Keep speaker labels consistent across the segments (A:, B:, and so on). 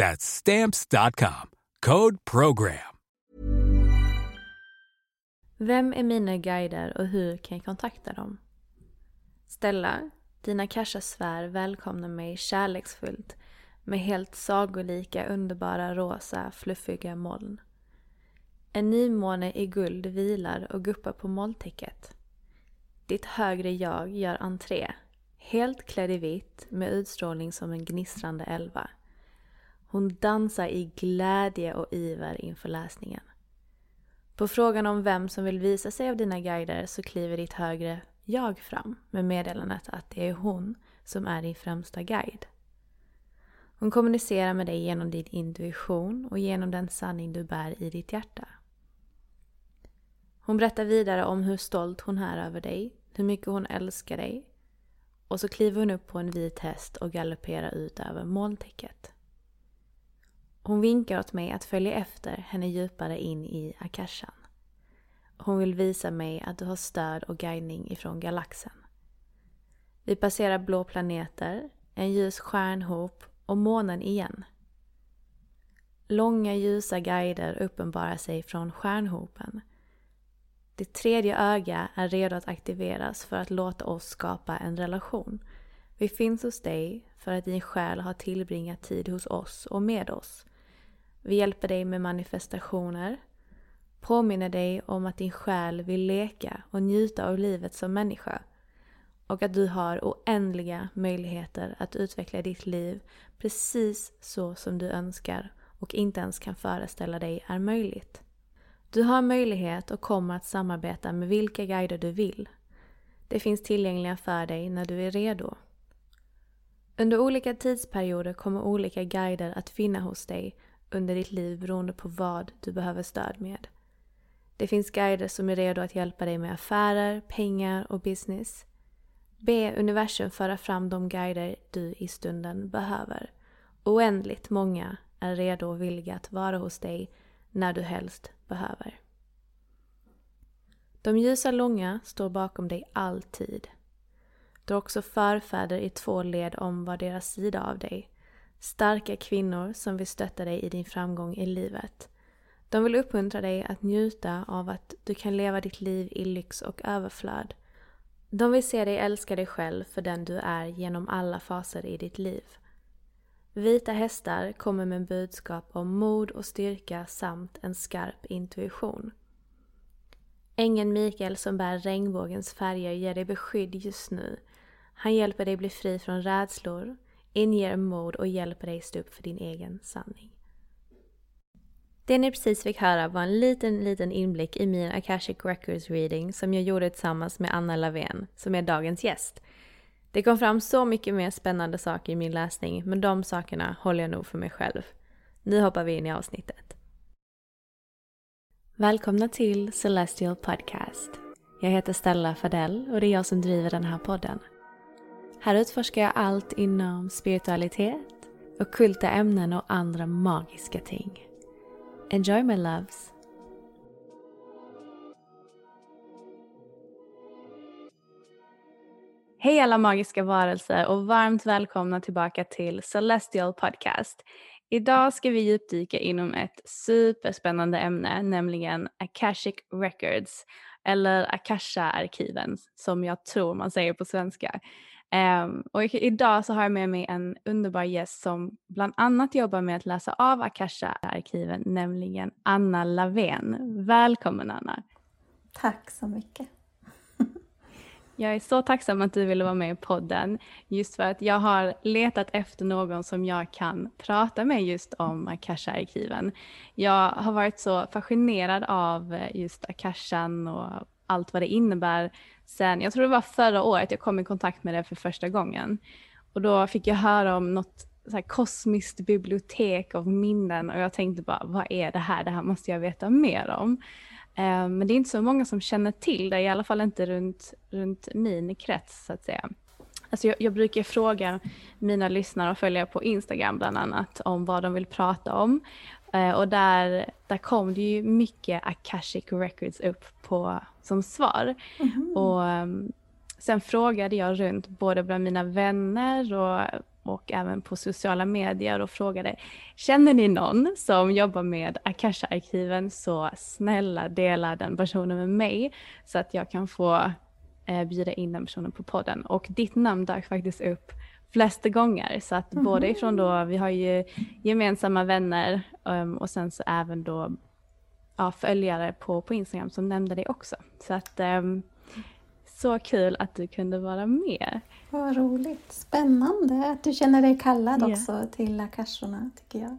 A: That's Stamps.com. Code PROGRAM.
B: Vem är mina guider och hur kan jag kontakta dem? Stella, dina Kasha-svär välkomnar mig kärleksfullt med helt sagolika underbara rosa fluffiga moln. En nymåne i guld vilar och guppar på molntäcket. Ditt högre jag gör entré, helt klädd i vitt med utstrålning som en gnistrande elva. Hon dansar i glädje och iver inför läsningen. På frågan om vem som vill visa sig av dina guider så kliver ditt högre jag fram med meddelandet att det är hon som är din främsta guide. Hon kommunicerar med dig genom din intuition och genom den sanning du bär i ditt hjärta. Hon berättar vidare om hur stolt hon är över dig, hur mycket hon älskar dig och så kliver hon upp på en vit häst och galopperar ut över molntäcket. Hon vinkar åt mig att följa efter henne djupare in i akashan. Hon vill visa mig att du har stöd och guidning ifrån galaxen. Vi passerar blå planeter, en ljus stjärnhop och månen igen. Långa ljusa guider uppenbarar sig från stjärnhopen. Ditt tredje öga är redo att aktiveras för att låta oss skapa en relation. Vi finns hos dig för att din själ har tillbringat tid hos oss och med oss. Vi hjälper dig med manifestationer, påminner dig om att din själ vill leka och njuta av livet som människa och att du har oändliga möjligheter att utveckla ditt liv precis så som du önskar och inte ens kan föreställa dig är möjligt. Du har möjlighet och kommer att samarbeta med vilka guider du vill. Det finns tillgängliga för dig när du är redo. Under olika tidsperioder kommer olika guider att finna hos dig under ditt liv beroende på vad du behöver stöd med. Det finns guider som är redo att hjälpa dig med affärer, pengar och business. Be universum föra fram de guider du i stunden behöver. Oändligt många är redo och villiga att vara hos dig när du helst behöver. De ljusa långa står bakom dig alltid. Du har också förfäder i två led om var deras sida av dig. Starka kvinnor som vill stötta dig i din framgång i livet. De vill uppmuntra dig att njuta av att du kan leva ditt liv i lyx och överflöd. De vill se dig älska dig själv för den du är genom alla faser i ditt liv. Vita hästar kommer med budskap om mod och styrka samt en skarp intuition. Ängeln Mikael som bär regnbågens färger ger dig beskydd just nu. Han hjälper dig bli fri från rädslor, inger mod och hjälper dig stå upp för din egen sanning. Det ni precis fick höra var en liten, liten inblick i min Akashic Records reading som jag gjorde tillsammans med Anna Lavén, som är dagens gäst. Det kom fram så mycket mer spännande saker i min läsning, men de sakerna håller jag nog för mig själv. Nu hoppar vi in i avsnittet. Välkomna till Celestial Podcast. Jag heter Stella Fadell och det är jag som driver den här podden. Här utforskar jag allt inom spiritualitet, okulta ämnen och andra magiska ting. Enjoy my loves! Hej alla magiska varelser och varmt välkomna tillbaka till Celestial Podcast. Idag ska vi djupdyka inom ett superspännande ämne, nämligen Akashic Records, eller Akasha-arkiven som jag tror man säger på svenska. Um, och idag så har jag med mig en underbar gäst som bland annat jobbar med att läsa av Akasha-arkiven, nämligen Anna Lavén. Välkommen Anna!
C: Tack så mycket!
B: Jag är så tacksam att du ville vara med i podden, just för att jag har letat efter någon som jag kan prata med just om Akasha-arkiven. Jag har varit så fascinerad av just Akashan och allt vad det innebär sen, jag tror det var förra året jag kom i kontakt med det för första gången. Och då fick jag höra om något så här kosmiskt bibliotek av minnen och jag tänkte bara, vad är det här? Det här måste jag veta mer om. Eh, men det är inte så många som känner till det, i alla fall inte runt, runt min krets så att säga. Alltså jag, jag, brukar fråga mina lyssnare och följare på Instagram bland annat om vad de vill prata om. Eh, och där, där kom det ju mycket Akashic Records upp på, som svar. Mm. Och sen frågade jag runt både bland mina vänner och, och även på sociala medier och frågade Känner ni någon som jobbar med Akasha-arkiven så snälla dela den personen med mig så att jag kan få eh, bjuda in den personen på podden. Och ditt namn dök faktiskt upp flesta gånger. Så att mm. både ifrån då, vi har ju gemensamma vänner um, och sen så även då ja, följare på, på Instagram som nämnde det också. Så att um, så kul att du kunde vara med.
C: Vad roligt, spännande att du känner dig kallad yeah. också till akassorna tycker jag.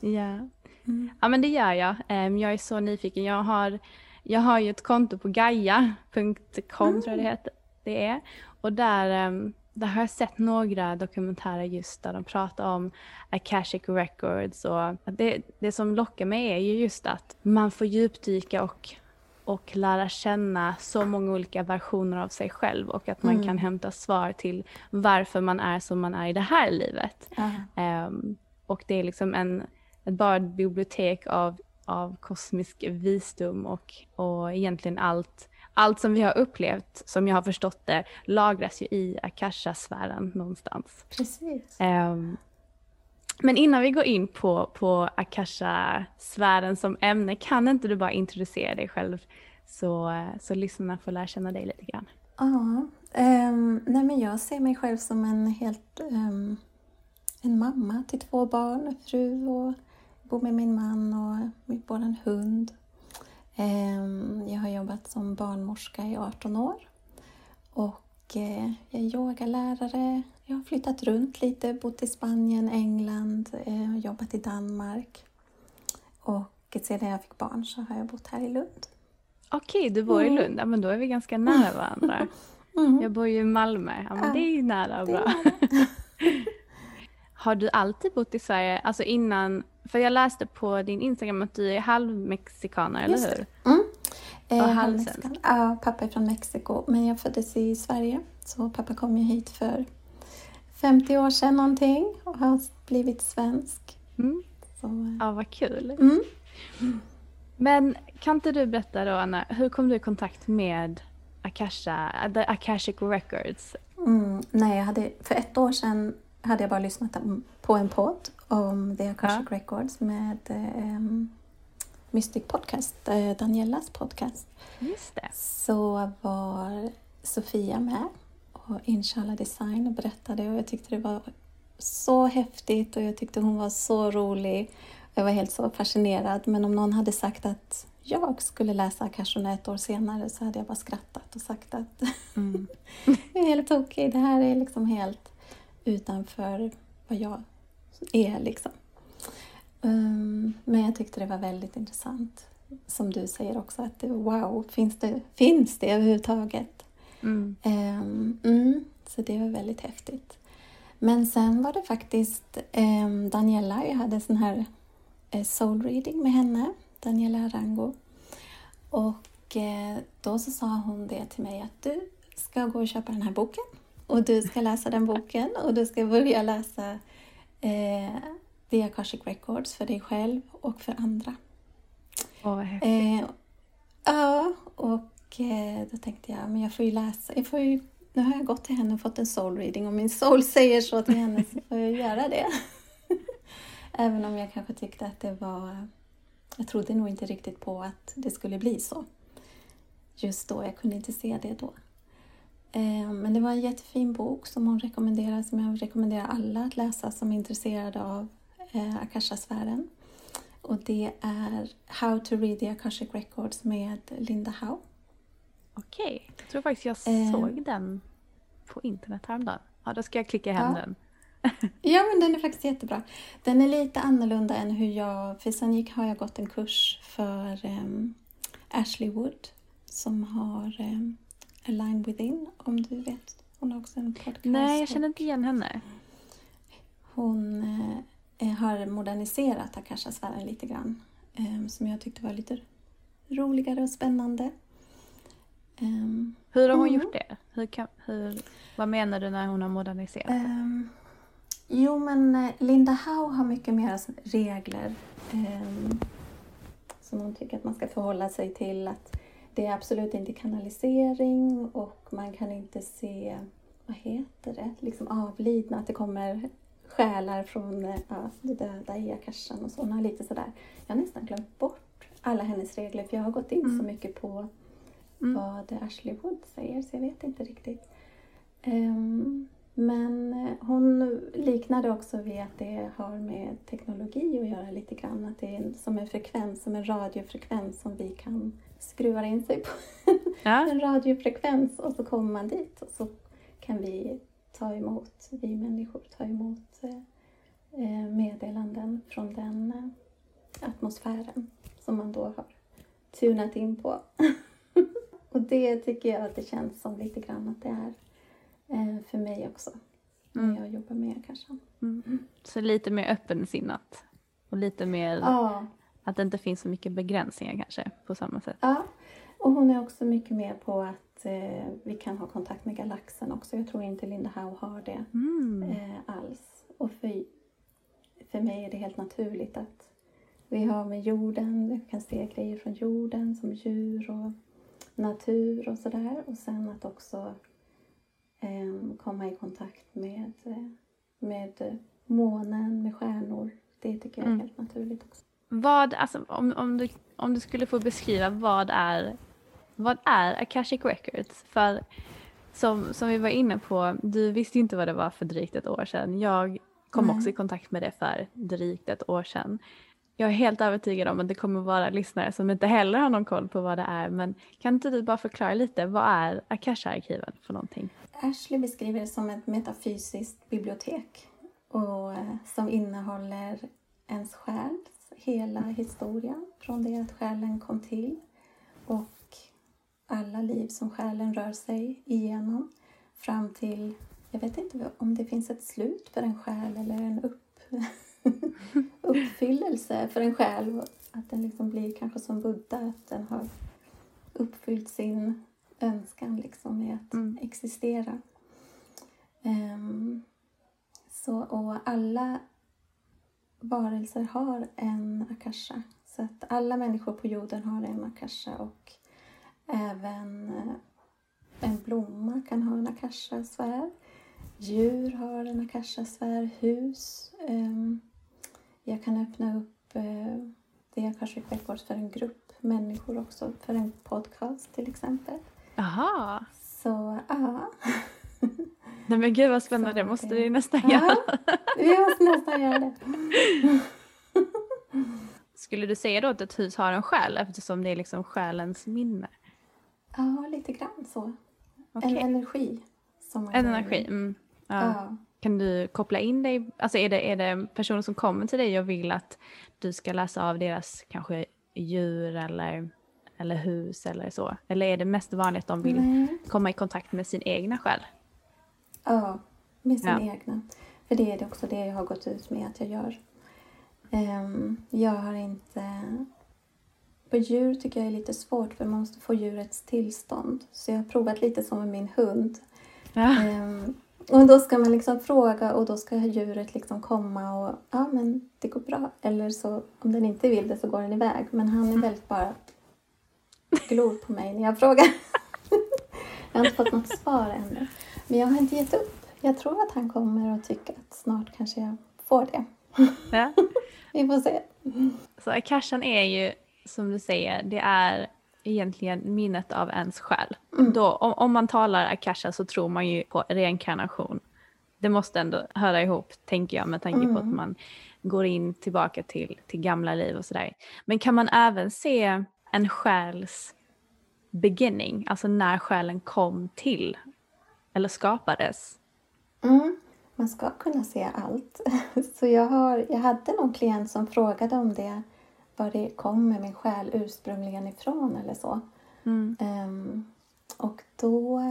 B: Ja. Mm. ja men det gör jag. Um, jag är så nyfiken. Jag har, jag har ju ett konto på gaia.com mm. tror jag det heter. Det är. Och där um, där har jag sett några dokumentärer just där de pratar om Akashic Records och det, det som lockar mig är ju just att man får djupdyka och, och lära känna så många olika versioner av sig själv och att man mm. kan hämta svar till varför man är som man är i det här livet. Uh. Um, och det är liksom en, ett bara bibliotek av, av kosmisk visdom och, och egentligen allt allt som vi har upplevt, som jag har förstått det, lagras ju i Akasha-sfären någonstans.
C: Precis.
B: Um, men innan vi går in på, på Akasha-sfären som ämne, kan inte du bara introducera dig själv så, så lyssnarna får lära känna dig lite grann?
C: Ja, um, nej men jag ser mig själv som en helt um, en mamma till två barn, fru och bor med min man och med vår hund. Ehm, jag har jobbat som barnmorska i 18 år och eh, jag är yogalärare. Jag har flyttat runt lite, bott i Spanien, England, eh, jobbat i Danmark. Och sedan jag fick barn så har jag bott här i Lund.
B: Okej, du bor i mm. Lund. Ja, men då är vi ganska nära varandra. Mm. Jag bor ju i Malmö. Ja, men det är ju nära och bra. har du alltid bott i Sverige, alltså innan för jag läste på din Instagram att du är halvmexikaner, eller hur?
C: Mm. Eh, och halvsvensk. Ja, pappa är från Mexiko, men jag föddes i Sverige. Så pappa kom ju hit för 50 år sedan någonting och har blivit svensk.
B: Mm. Så. Eh. Ja, vad kul. Mm. Men kan inte du berätta då, Anna, hur kom du i kontakt med Akasha, The Akashic Records?
C: Mm, nej, jag hade, för ett år sedan hade jag bara lyssnat på en podd om The Akashic ja. Records med um, Mystic Podcast, uh, Danielas podcast.
B: Just det.
C: Så var Sofia med och Inshallah Design och berättade och jag tyckte det var så häftigt och jag tyckte hon var så rolig. Jag var helt så fascinerad men om någon hade sagt att jag skulle läsa Akashorna ett år senare så hade jag bara skrattat och sagt att mm. jag är helt okej, okay. det här är liksom helt utanför vad jag är. Liksom. Um, men jag tyckte det var väldigt intressant. Som du säger också, att det, wow, finns det, finns det överhuvudtaget?
B: Mm.
C: Um, mm, så det var väldigt häftigt. Men sen var det faktiskt um, Daniela, jag hade sån här uh, soul reading med henne, Daniela Arango. Och uh, då så sa hon det till mig att du ska gå och köpa den här boken och du ska läsa den boken och du ska börja läsa uh, The Akashic Records för dig själv och för andra.
B: Åh, vad häftigt.
C: Eh, ja, och eh, då tänkte jag, men jag får ju läsa. Jag får ju, nu har jag gått till henne och fått en soul reading och min soul säger så till henne så får jag göra det. Även om jag kanske tyckte att det var... Jag trodde nog inte riktigt på att det skulle bli så. Just då, jag kunde inte se det då. Eh, men det var en jättefin bok som hon rekommenderar, som jag rekommenderar alla att läsa som är intresserade av eh, Akasha-sfären. Och det är How to read the Akashic Records med Linda Howe.
B: Okej, jag tror faktiskt jag
C: Eh.
B: såg den på internet häromdagen. Ja, då ska jag klicka hem
C: Ja.
B: den.
C: Ja, men den är faktiskt jättebra. Den är lite annorlunda än hur jag... För sen gick, har jag gått en kurs för um, Ashley Wood som har um, Align Within, om du vet. Hon har också en podcast.
B: Nej, jag känner inte igen henne.
C: Hon eh, har moderniserat Akasha-sfären lite grann. eh, som jag tyckte var lite roligare och spännande. Ehm,
B: Hur har hon
C: Mm.
B: gjort det? Hur kan, hur, vad menar du när hon har moderniserat?
C: Ehm, jo, men eh, Linda Howe har mycket mer regler ehm, som hon tycker att man ska förhålla sig till. Att det är absolut inte kanalisering och man kan inte se, vad heter det, liksom avlidna, att det kommer själar från eh, ja, det döda i akashan och så. Hon har lite sådär, jag har nästan glömt bort alla hennes regler för jag har gått in så
B: Mm.
C: mycket på
B: Mm.
C: vad Ashley Wood säger så jag vet inte riktigt. Ehm, men eh, hon liknade också vid att det har med teknologi att göra lite grann. Att det är som en frekvens, som en radiofrekvens som vi kan skruva in sig på.
B: Ja.
C: en radiofrekvens och så kommer man dit och så kan vi ta emot, vi människor ta emot eh, eh, meddelanden från den eh, atmosfären som man då har tunat in på. och det tycker jag att det känns som lite grann att det är för mig också.
B: Mm.
C: När jag jobbar med kanske.
B: Mm. Så lite mer öppensinnat. Och lite mer
C: Ja,
B: att det inte finns så mycket begränsningar kanske på samma sätt.
C: ja. Och hon är också mycket mer på att eh, vi kan ha kontakt med galaxen också. Jag tror inte Linda Howe har det.
B: Mm.
C: eh, alls. Och för, för mig är det helt naturligt att vi har med jorden, vi kan se grejer från jorden som djur och natur och sådär. Och sen att också eh, komma i kontakt med, eh, med månen, med stjärnor. Det tycker jag är
B: Mm.
C: helt naturligt också.
B: Vad, alltså, om, om, du, om du skulle få beskriva vad är, vad är Akashic Records? För som, som vi var inne på, du visste inte vad det var för drygt ett år sedan. Jag kom
C: Nej.
B: också i kontakt med det för drygt ett år sedan. Jag är helt övertygad om att det kommer vara lyssnare som inte heller har någon koll på vad det är. Men kan inte du bara förklara lite, vad är Akasha-arkiven för någonting?
C: Ashley beskriver det som ett metafysiskt bibliotek och, eh, som innehåller ens själs hela historia från det att själen kom till och alla liv som själen rör sig igenom fram till, jag vet inte om det finns ett slut för en själ eller en upp, uppfyllelse för en själ. Att den liksom blir kanske som Buddha, att den har uppfyllt sin önskan liksom med att
B: Mm.
C: existera. Ehm, så, och alla varelser har en akasha. Så att alla människor på jorden har en akasha och även eh, en blomma kan ha en akasha-sfär. Djur har en akasha-sfär, hus. Ehm, jag kan öppna upp eh, det Akashic Records för en grupp människor också, för en podcast till exempel.
B: Jaha,
C: Så ja,
B: nej men gud vad spännande, det måste vi nästan
C: ja
B: göra.
C: vi måste nästan göra det.
B: Skulle du säga då att ett hus har en själ eftersom det är liksom själens minne?
C: Ja, lite grann så.
B: Okej.
C: En energi.
B: En energi. Mm. Ja.
C: Ja.
B: kan du koppla in dig? Alltså är det, är det personer som kommer till dig och vill att du ska läsa av deras kanske djur eller, eller hus eller så? Eller är det mest vanligt att de vill Nej. komma i kontakt med sin egna själ?
C: Ja, med sin ja. egna. För det är också det jag har gått ut med att jag gör. Um, jag har inte... På djur tycker jag är lite svårt för man måste få djurets tillstånd. Så jag har provat lite som med min hund. Ja. Um, och då ska man liksom fråga och då ska djuret liksom komma och ja men det går bra. Eller så om den inte vill det så går den iväg. Men han är mm. väldigt bara glor på mig när jag frågar. jag har inte fått något svar ännu. Men jag har inte gett upp. Jag tror att han kommer att tycka att snart kanske jag får det. Ja. Vi får se.
B: Så akashan är ju som du säger, det är egentligen minnet av ens själ. Mm. Då, om, om, man talar akasha så tror man ju på reinkarnation. Det måste ändå höra ihop, tänker jag, med tanke mm. på att mm. man går in tillbaka till, till gamla liv och sådär. Men kan man även se en själs beginning, alltså när själen kom till eller skapades?
C: Mm. Man ska kunna se allt. Så jag, har, jag hade någon klient som frågade om det var det kommer min själ ursprungligen ifrån eller så. Mm. Um, och då,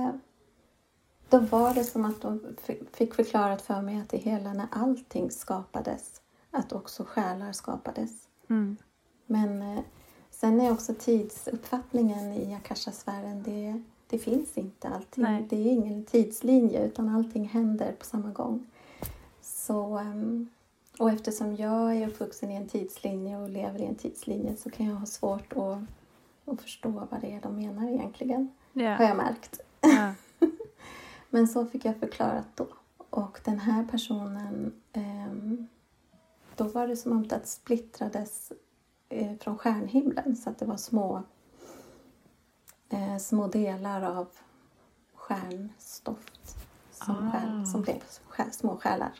C: då var det som att de fick förklarat för mig att det hela när allting skapades, att också själar skapades. Mm. Men eh, sen är också tidsuppfattningen i akashasfären, det, det finns inte allting. Nej. Det är ingen tidslinje utan allting händer på samma gång. Så um, och eftersom jag är uppvuxen i en tidslinje och lever i en tidslinje så kan jag ha svårt att, att förstå vad det är de menar egentligen. Yeah. Har jag märkt. Yeah. Men så fick jag förklarat då. Och den här personen, ehm, då var det som om det splittrades eh, från stjärnhimlen så att det var små, eh, små delar av stjärnstoft som, ah. själ, som blev små själar.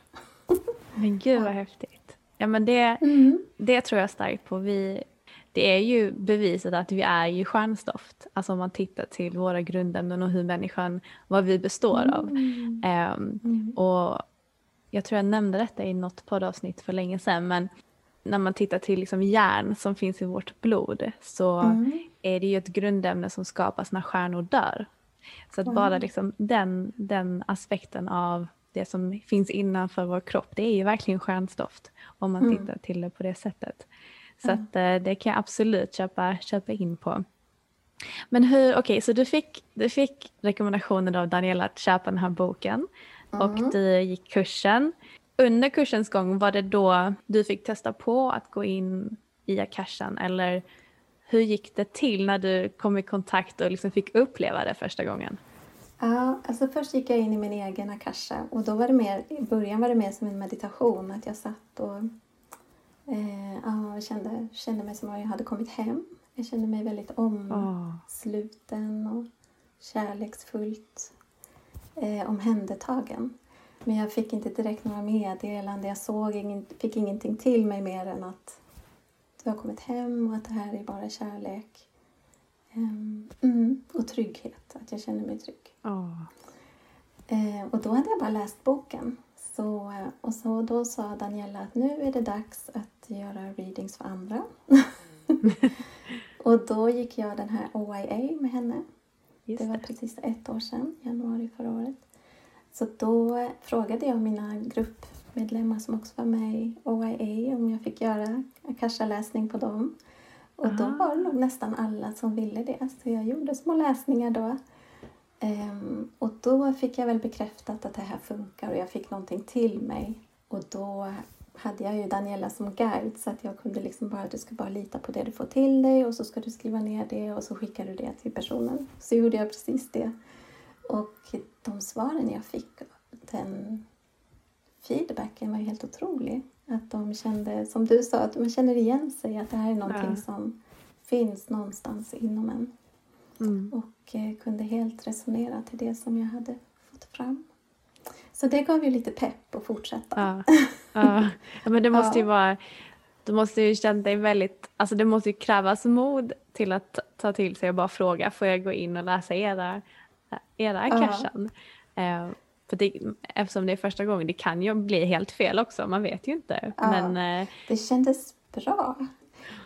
B: Men gud vad häftigt. Ja men det, mm. det tror jag starkt på. Vi, det är ju bevisat att vi är ju stjärnstoft. Alltså om man tittar till våra grundämnen och hur människan, vad vi består mm. av. Um, mm. Och jag tror jag nämnde detta i något poddavsnitt för länge sedan men när man tittar till liksom järn som finns i vårt blod så mm. är det ju ett grundämne som skapas när stjärnor dör. Så att bara liksom den, den aspekten av det som finns innanför vår kropp, det är ju verkligen stjärnstoft om man mm. tittar till det på det sättet. Så mm. att, eh, det kan jag absolut köpa, köpa in på. Men hur, okej, okay, så du fick, du fick rekommendationen av Daniela att köpa den här boken mm. och du gick kursen. Under kursens gång, var det då du fick testa på att gå in i akashan eller hur gick det till när du kom i kontakt och liksom fick uppleva det första gången?
C: Ja, alltså först gick jag in i min egen akasha och då var det mer, i början var det mer som en meditation, att jag satt och eh, ja, kände, kände mig som om jag hade kommit hem. Jag kände mig väldigt omsluten och kärleksfullt eh, omhändertagen. Men jag fick inte direkt några meddelanden, jag såg ingen, fick ingenting till mig mer än att du har kommit hem och att det här är bara kärlek. Um, mm, och trygghet, att jag känner mig trygg. Oh. Och då hade jag bara läst boken. Så, och så, då sa Daniela att nu är det dags att göra readings för andra. och då gick jag den här OIA med henne. Just det var precis ett år sedan, januari förra året. Så då frågade jag mina gruppmedlemmar som också var med i OIA om jag fick göra akasha-läsning på dem. Och då var det nog nästan alla som ville det. Så jag gjorde små läsningar då. Um, och då fick jag väl bekräftat att det här funkar och jag fick någonting till mig. Och då hade jag ju Daniela som guide så att jag kunde liksom bara, du ska bara lita på det du får till dig och så ska du skriva ner det och så skickar du det till personen. Så gjorde jag precis det. Och de svaren jag fick, den feedbacken var helt otrolig. Att de kände, som du sa, att man känner igen sig, att det här är någonting ja. som finns någonstans inom en. Mm. Och eh, kunde helt resonera till det som jag hade fått fram. Så det gav ju lite pepp att fortsätta.
B: Ja, ja. ja men det måste ju vara du måste ju känna dig väldigt, alltså det måste ju krävas mod till att ta till sig och bara fråga, får jag gå in och läsa era, era? Ja. Eh, för det, eftersom det är första gången, det kan ju bli helt fel också, man vet ju inte.
C: Ja,
B: Men, eh,
C: det kändes bra.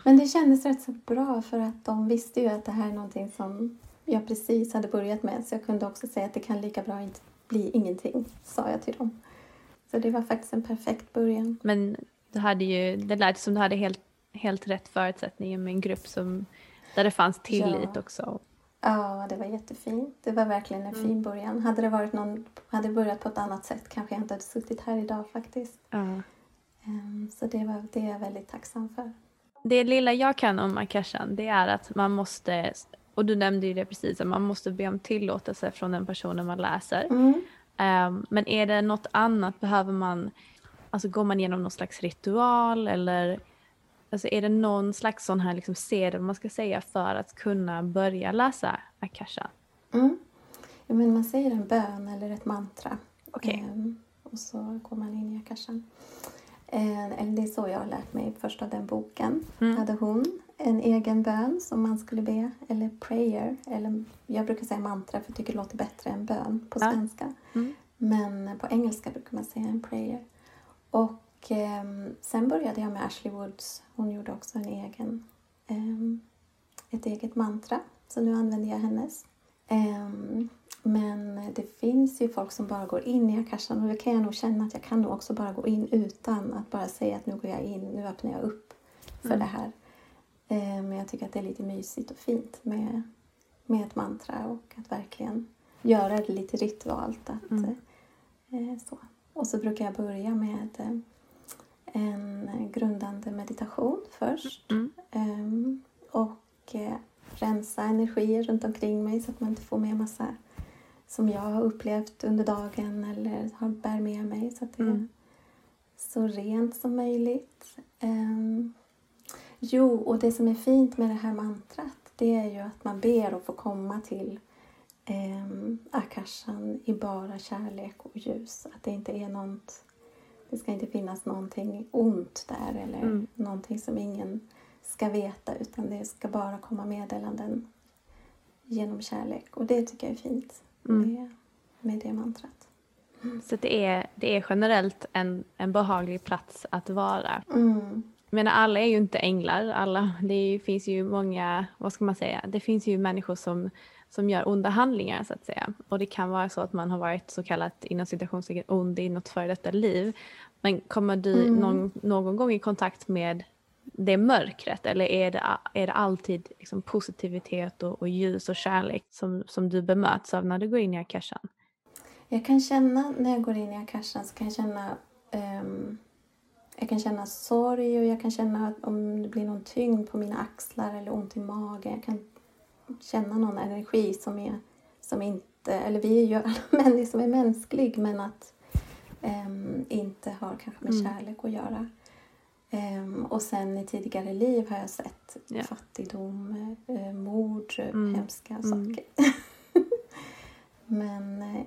C: Men det kändes rätt så bra för att de visste ju att det här är någonting som jag precis hade börjat med. Så jag kunde också säga att det kan lika bra inte bli ingenting, sa jag till dem. Så det var faktiskt en perfekt början.
B: men du hade ju, det lät som du hade helt, helt rätt förutsättningar med en grupp som, där det fanns tillit
C: Ja.
B: också.
C: Ja, det var jättefint. Det var verkligen en fin början. Hade det varit någon, hade det börjat på ett annat sätt kanske jag inte hade suttit här idag faktiskt.
B: Ja.
C: Ehm, Så det, var, det är jag väldigt tacksam för.
B: Det lilla jag kan om Akashan det är att man måste, och du nämnde ju det precis, att man måste be om tillåtelse från den personen man läser.
C: Mm.
B: Ehm, men är det något annat, behöver man, alltså går man igenom någon slags ritual eller alltså är det någon slags sån här liksom sedel man ska säga för att kunna börja läsa Akasha?
C: Mm. Ja, men man säger en bön eller ett mantra.
B: Okej.
C: Ehm, och så går man in i akashan. Ehm, eller det är så jag har lärt mig först av den boken.
B: Mm.
C: Hade hon en egen bön som man skulle be, eller prayer. Eller, jag brukar säga mantra för jag tycker det låter bättre än bön på svenska.
B: Mm.
C: Men på engelska brukar man säga en prayer. Och ehm, sen började jag med Ashley Woods. Hon gjorde också en egen, ehm, ett eget mantra. Så nu använder jag hennes. Ehm, men det finns ju folk som bara går in i akashan och det kan jag nog känna att jag kan nog också bara gå in utan att bara säga att nu går jag in, nu öppnar jag upp för
B: Mm.
C: det här. Ehm, men jag tycker att det är lite mysigt och fint med, med ett mantra och att verkligen göra det lite ritualt. Att,
B: Mm.
C: eh, så. Och så brukar jag börja med eh, en grundande meditation först.
B: Mm.
C: Ehm, och eh, rensa energier runt omkring mig så att man inte får med massa som jag har upplevt under dagen eller har bär med mig. Så att det är
B: Mm.
C: så rent som möjligt. Ehm, jo, och det som är fint med det här mantrat det är ju att man ber att få komma till um, akashan i bara kärlek och ljus. Att det inte är något, det ska inte finnas någonting ont där eller
B: Mm.
C: någonting som ingen ska veta utan det ska bara komma meddelanden genom kärlek. Och det tycker jag är fint
B: Mm.
C: med, med det mantrat.
B: Så det är, det är generellt en, en behaglig plats att vara.
C: Mm.
B: Jag menar alla är ju inte änglar, alla, det är finns ju många, vad ska man säga, det finns ju människor som, som gör onda handlingar så att säga. Och det kan vara så att man har varit så kallat inom citationstecken ond i något före detta liv. Men kommer du
C: Mm.
B: någon, någon gång i kontakt med det mörkret eller är det, är det alltid liksom positivitet och, och ljus och kärlek som, som du bemöts av när du går in i akashan?
C: Jag kan känna när jag går in i akashan så kan jag känna ehm, jag kan känna sorg och jag kan känna om det blir någon tyngd på mina axlar eller ont i magen. Jag kan känna någon energi som är som inte, eller vi är ju alla människor som är mänsklig men att ehm, inte har kanske med
B: Mm.
C: kärlek att göra. Ehm, och sen i tidigare liv har jag sett
B: Ja.
C: fattigdom, eh, mord, eh,
B: Mm.
C: hemska
B: Mm.
C: saker. Men eh,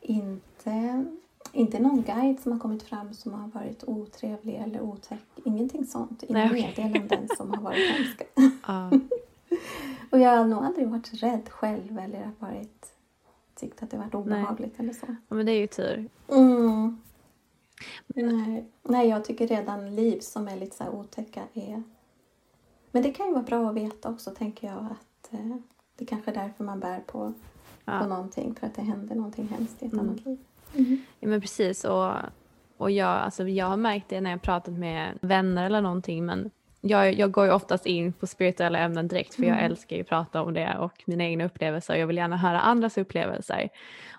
C: inte, inte någon guide som har kommit fram som har varit otrevlig eller otäck. Ingenting sånt. Inga
B: Nej, okej.
C: meddelanden som har varit hemska.
B: Ja.
C: Och jag har nog aldrig varit rädd själv eller varit, tyckt att det varit obehagligt eller så.
B: Ja, men det är ju tur.
C: Mm. Nej. Nej, jag tycker redan liv som är lite så här otäcka är... Men det kan ju vara bra att veta också, tänker jag. att eh, Det kanske är därför man bär på, på
B: Ja.
C: någonting, för att det händer någonting hemskt i ett
B: Mm.
C: annat liv.
B: Ja men precis och, och jag, alltså, jag har märkt det när jag pratat med vänner eller någonting men jag, jag går ju oftast in på spirituella ämnen direkt för jag
C: Mm.
B: älskar ju att prata om det och mina egna upplevelser och jag vill gärna höra andras upplevelser.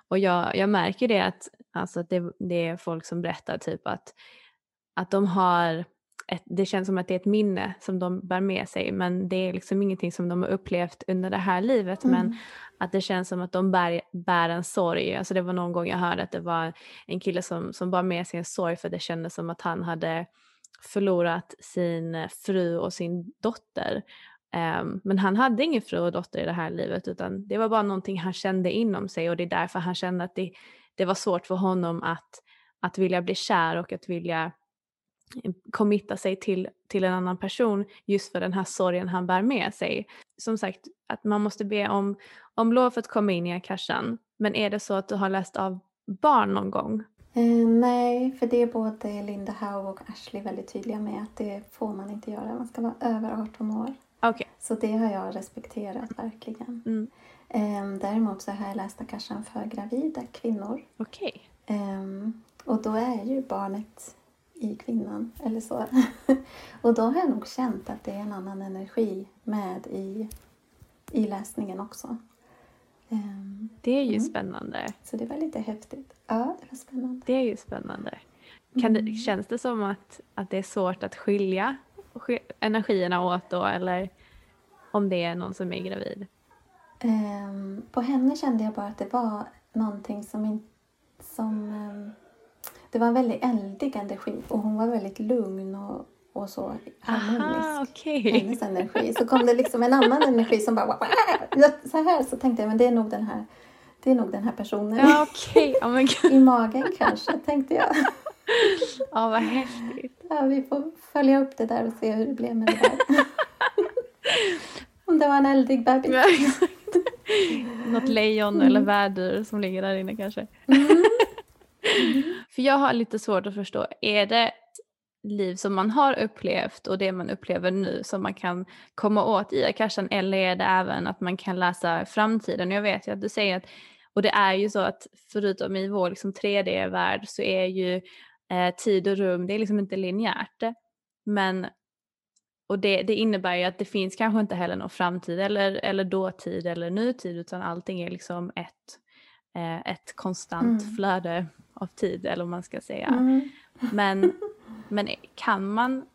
B: Och jag, jag märker det att, alltså, att det, det är folk som berättar typ att, att de har ett, det känns som att det är ett minne som de bär med sig men det är liksom ingenting som de har upplevt under det här livet men
C: Mm.
B: att det känns som att de bär, bär en sorg. Alltså det var någon gång jag hörde att det var en kille som, som bar med sig en sorg för det kändes som att han hade förlorat sin eh, fru och sin dotter. Um, men han hade ingen fru och dotter i det här livet utan det var bara någonting han kände inom sig och det är därför han kände att det, det var svårt för honom att, att vilja bli kär och att vilja eh, committa sig till, till en annan person just för den här sorgen han bär med sig. Som sagt, att man måste be om, om lov för att komma in i akashan. Men är det så att du har läst av barn någon gång?
C: Eh, nej, för det är både Linda Howe och Ashley väldigt tydliga med att det får man inte göra. Man ska vara över 18 år.
B: Okej.
C: Så det har jag respekterat verkligen.
B: Mm.
C: Eh, däremot så har jag läst Akashan för gravida kvinnor.
B: Okej.
C: Ehm, och då är ju barnet i kvinnan, eller så. och då har jag nog känt att det är en annan energi med i, i läsningen också. Ehm,
B: Det är ju
C: Mm.
B: spännande.
C: så det var lite häftigt. Ja, det var spännande.
B: Det är ju spännande. Kan
C: Mm.
B: det, känns det som att, att det är svårt att skilja sk- energierna åt då eller om det är någon som är gravid?
C: Ehm, på henne kände jag bara att det var någonting som... In, som ehm, det var en väldigt eldig energi och hon var väldigt lugn och, och så harmonisk. Hennes energi. Så kom det liksom en annan energi som bara... Så här så tänkte jag, men det är nog den här, det är nog den här personen.
B: Ja, men gud.
C: I magen kanske, tänkte jag.
B: Ja, vad häftigt.
C: Ja, vi får följa upp det där och se hur det blev med det där. Om det var en eldig bebis.
B: Ja. Något lejon eller vädur som ligger där inne kanske. För jag har lite svårt att förstå, är det liv som man har upplevt och det man upplever nu som man kan komma åt i Akashan eller är det även att man kan läsa framtiden? Jag vet ju att du säger att, och det är ju så att förutom i vår liksom 3D-värld så är ju eh, tid och rum, det är liksom inte linjärt. Men och det, det innebär ju att det finns kanske inte heller någon framtid eller, eller dåtid eller nutid utan allting är liksom ett, eh, ett konstant
C: Mm.
B: flöde av tid eller vad man ska säga.
C: Mm.
B: Men, men kan man,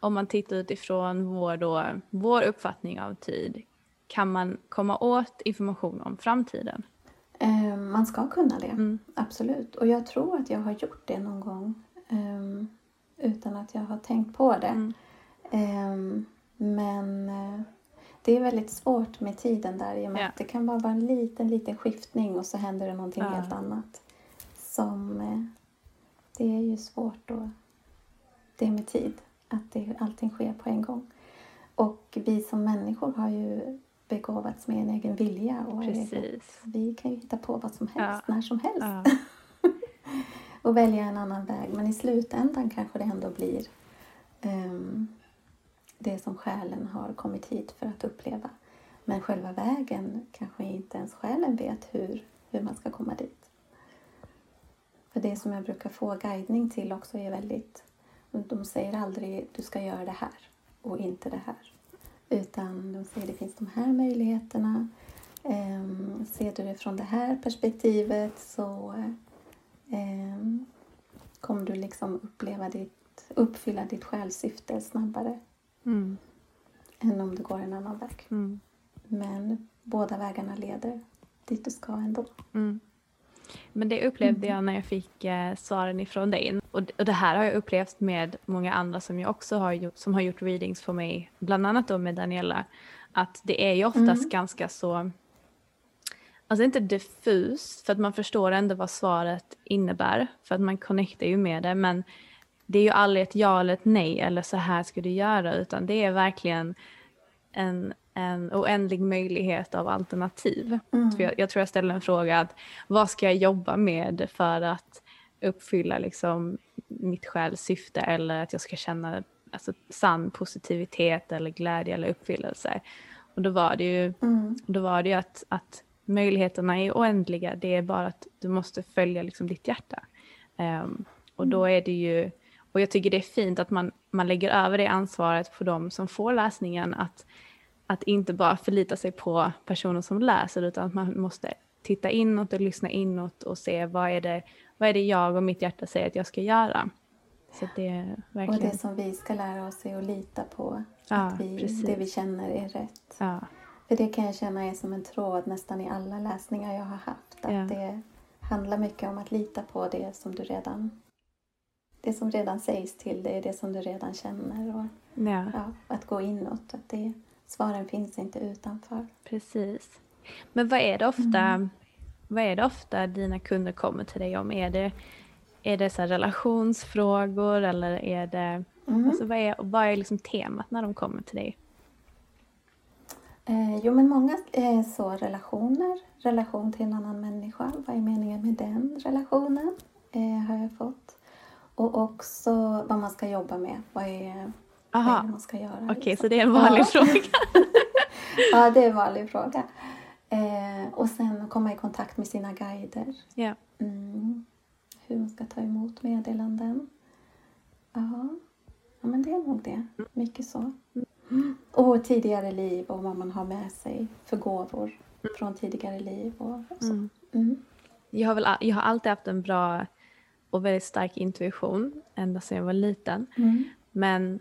B: om man tittar utifrån vår, då, vår uppfattning av tid, kan man komma åt information om framtiden?
C: Ehm, man ska kunna det,
B: Mm.
C: absolut. Och jag tror att jag har gjort det någon gång ehm, utan att jag har tänkt på det.
B: Mm.
C: Ehm, men eh, det är väldigt svårt med tiden där i och med
B: Ja.
C: att det kan bara vara en liten, liten skiftning och så händer det någonting
B: Ja.
C: helt annat. Som, eh, det är ju svårt då, det med tid, att det, allting sker på en gång. Och vi som människor har ju begåvats med en egen vilja och är-
B: Precis.
C: vi kan ju hitta på vad som helst, när som helst
B: Ja.
C: och välja en annan väg. Men i slutändan kanske det ändå blir ehm, det som själen har kommit hit för att uppleva. Men själva vägen kanske inte ens själen vet hur, hur man ska komma dit. För det som jag brukar få guidning till också är väldigt... De säger aldrig du ska göra det här och inte det här. Utan de säger det finns de här möjligheterna. Ehm, ser du det från det här perspektivet så ehm, kommer du liksom uppleva ditt, uppfylla ditt själssyfte snabbare
B: Mm.
C: än om du går en annan väg.
B: Mm.
C: Men båda vägarna leder dit du ska ändå.
B: Mm. Men det upplevde jag när jag fick eh, svaren ifrån dig. Och, och det här har jag upplevt med många andra som jag också har gjort, som har gjort readings för mig, bland annat då med Daniela, att det är ju oftast
C: Mm.
B: ganska så, alltså inte diffust, för att man förstår ändå vad svaret innebär, för att man connectar ju med det, men det är ju aldrig ett ja eller ett nej eller så här ska du göra, utan det är verkligen en, en oändlig möjlighet av alternativ.
C: Mm.
B: För jag, jag tror jag ställde en fråga att vad ska jag jobba med för att uppfylla liksom mitt själs syfte eller att jag ska känna alltså, sann positivitet eller glädje eller uppfyllelse. Och då var det ju,
C: Mm.
B: då var det att, att möjligheterna är oändliga, det är bara att du måste följa liksom ditt hjärta. Ehm, och då är det ju, och jag tycker det är fint att man, man lägger över det ansvaret på de som får läsningen, att, att inte bara förlita sig på personen som läser, utan att man måste titta inåt och lyssna inåt och se vad är det, vad är det jag och mitt hjärta säger att jag ska göra. Så det är
C: Och
B: verkligen...
C: det som vi ska lära oss är att lita på
B: Ja,
C: att vi,
B: precis.
C: det vi känner är rätt.
B: Ja,
C: För det kan jag känna är som en tråd nästan i alla läsningar jag har haft. Att
B: Ja.
C: det handlar mycket om att lita på det som du redan det som redan sägs till dig, det som du redan känner och
B: ja.
C: ja, att gå inåt. Att det, svaren finns inte utanför.
B: Precis. Men vad är det ofta,
C: Mm.
B: vad är det ofta dina kunder kommer till dig om? Är det, är det så relationsfrågor eller är det,
C: Mm.
B: alltså vad är, vad är liksom temat när de kommer till dig?
C: Eh, jo, men många är så relationer, relation till en annan människa. Vad är meningen med den relationen? Eh, har jag fått. Och också vad man ska jobba med. Vad är, vad är det man ska göra?
B: Okej,
C: liksom.
B: så det är en vanlig
C: Ja.
B: fråga.
C: ja, det är en vanlig fråga. Eh, och sen komma i kontakt med sina guider.
B: Ja.
C: Mm. Hur man ska ta emot meddelanden. Ja, ja men det är nog det. Mycket så. Mm. Och tidigare liv och vad man har med sig för gåvor från tidigare liv och så.
B: Mm.
C: Mm.
B: Jag, har väl, jag har alltid haft en bra och väldigt stark intuition ända sedan jag var liten.
C: Mm.
B: Men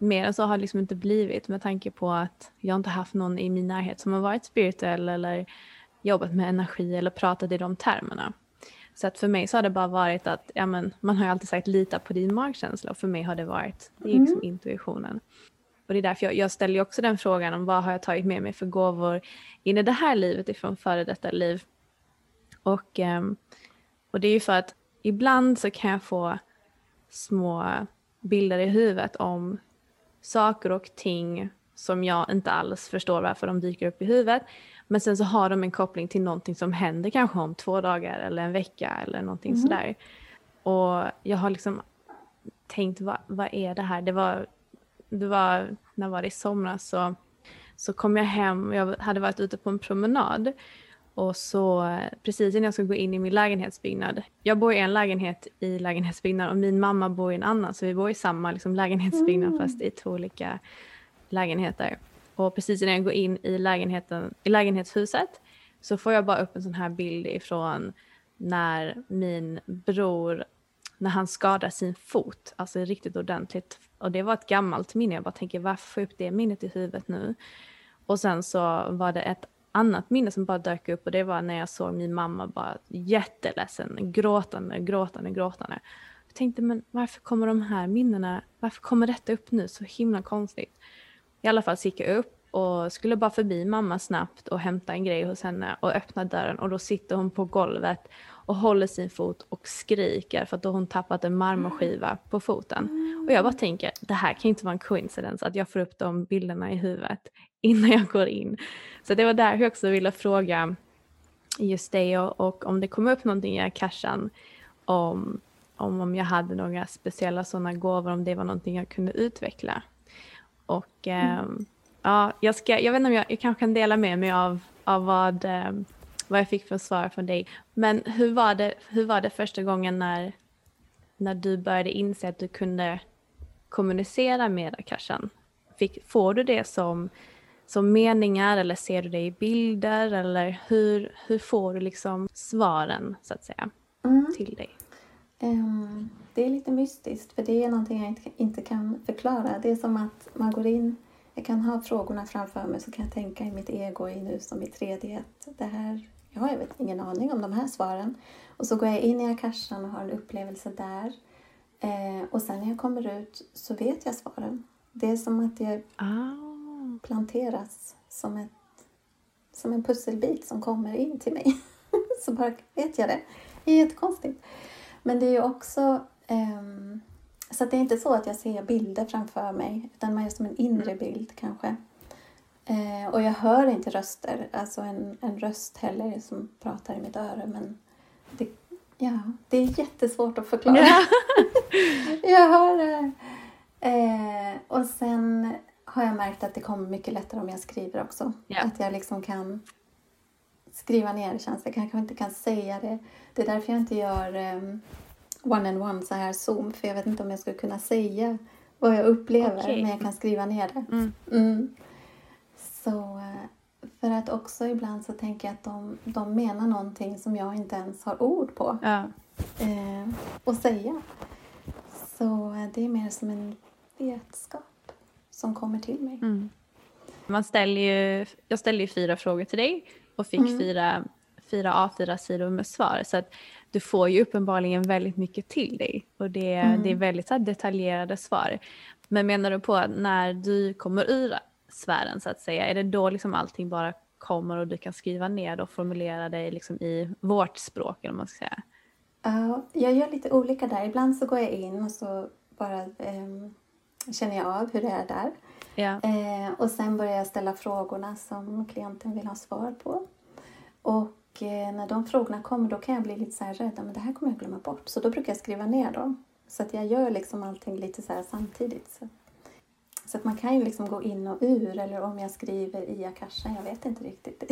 B: mer än så har det liksom inte blivit med tanke på att jag inte haft någon i min närhet som har varit spirituell eller jobbat med energi eller pratat i de termerna. Så att för mig så har det bara varit att, ja men man har ju alltid sagt lita på din magkänsla och för mig har det varit, det är liksom intuitionen. Och det är därför jag, jag ställer ju också den frågan om vad har jag tagit med mig för gåvor in i det här livet ifrån före detta liv. Och, ehm, och det är ju för att ibland så kan jag få små bilder i huvudet om saker och ting som jag inte alls förstår varför de dyker upp i huvudet. Men sen så har de en koppling till någonting som händer kanske om två dagar eller en vecka eller någonting sådär. Och jag har liksom tänkt, vad, vad är det här? Det var, det var, när var det i somras så, så kom jag hem, jag hade varit ute på en promenad och så precis innan jag skulle gå in i min lägenhetsbyggnad. Jag bor i en lägenhet i lägenhetsbyggnad och min mamma bor i en annan så vi bor i samma liksom, lägenhetsbyggnad fast i två olika lägenheter. Och precis innan jag går in i, lägenheten, i lägenhetshuset så får jag bara upp en sån här bild ifrån när min bror, när han skadar sin fot, alltså riktigt ordentligt. Och det var ett gammalt minne, jag bara tänker varför får jag upp det minnet i huvudet nu? Och sen så var det ett annat minne som bara dök upp och det var när jag såg min mamma bara jätteledsen, gråtande, gråtande, gråtande. Jag tänkte men varför kommer de här minnena, varför kommer detta upp nu så himla konstigt? I alla fall så gick jag upp och skulle bara förbi mamma snabbt och hämta en grej hos henne och öppna dörren och då sitter hon på golvet och håller sin fot och skriker för att då har hon tappat en marmorskiva på foten. Och jag bara tänker, det här kan inte vara en coincidence att jag får upp de bilderna i huvudet innan jag går in. Så det var där jag också ville fråga just det och, och om det kom upp någonting i Akashan om, om, om jag hade några speciella sådana gåvor, om det var någonting jag kunde utveckla. Och ehm, ja, jag, ska, jag vet inte om jag, jag kanske kan dela med mig av, av vad, ehm, vad jag fick för svar från dig. Men hur var det, hur var det första gången när, när du började inse att du kunde kommunicera med Akashan? Fick, får du det som, som meningar eller ser du det i bilder eller hur, hur får du liksom svaren så att säga
C: Mm.
B: till dig?
C: Ehm, det är lite mystiskt för det är någonting jag inte, kan förklara. Det är som att man går in, jag kan ha frågorna framför mig så kan jag tänka i mitt ego i nu som i 3D att det här, ja, jag vet ingen aning om de här svaren. Och så går jag in i akashan och har en upplevelse där. Eh, och sen när jag kommer ut så vet jag svaren. Det är som att jag Planteras som, ett, som en pusselbit som kommer in till mig. så bara vet jag det. Det är jättekonstigt. Men det är ju också... ehm, så att det är inte så att jag ser bilder framför mig utan man är som en inre bild kanske. Eh, och jag hör inte röster, alltså en, en röst heller som pratar i mitt öra. Men det, ja, det är jättesvårt att förklara.
B: Ja.
C: Jag hör det. Eh, och sen har jag märkt att det kommer mycket lättare om jag skriver också.
B: Ja.
C: Att jag liksom kan skriva ner känns Jag kanske inte kan säga det. Det är därför jag inte gör um, one and one så här zoom. För jag vet inte om jag skulle kunna säga vad jag upplever.
B: Okej.
C: Men jag kan skriva ner det.
B: Mm.
C: Mm. Så eh, för att också ibland så tänker jag att de, de menar någonting som jag inte ens har ord på
B: Ja.
C: eh, att säga. Så eh, det är mer som en vetskap som kommer till mig.
B: Mm. Man ställer ju, jag ställde ju fyra frågor till dig och fick
C: Mm.
B: fyra, fyra A4-sidor med svar. Så att du får ju uppenbarligen väldigt mycket till dig och det,
C: Mm.
B: det är väldigt så detaljerade svar. Men menar du på att när du kommer ur sfären så att säga, är det då liksom allting bara kommer och du kan skriva ner och formulera dig liksom i vårt språk eller man ska säga?
C: Ja, jag gör lite olika där. Ibland så går jag in och så bara ehm, känner jag av hur det är där.
B: Ja.
C: Eh, och sen börjar jag ställa frågorna som klienten vill ha svar på. Och eh, när de frågorna kommer då kan jag bli lite så här rädd, men det här kommer jag glömma bort. Så då brukar jag skriva ner dem. Så att jag gör liksom allting lite så här samtidigt. Så, så att man kan ju liksom gå in och ur, eller om jag skriver i akashan, jag vet inte riktigt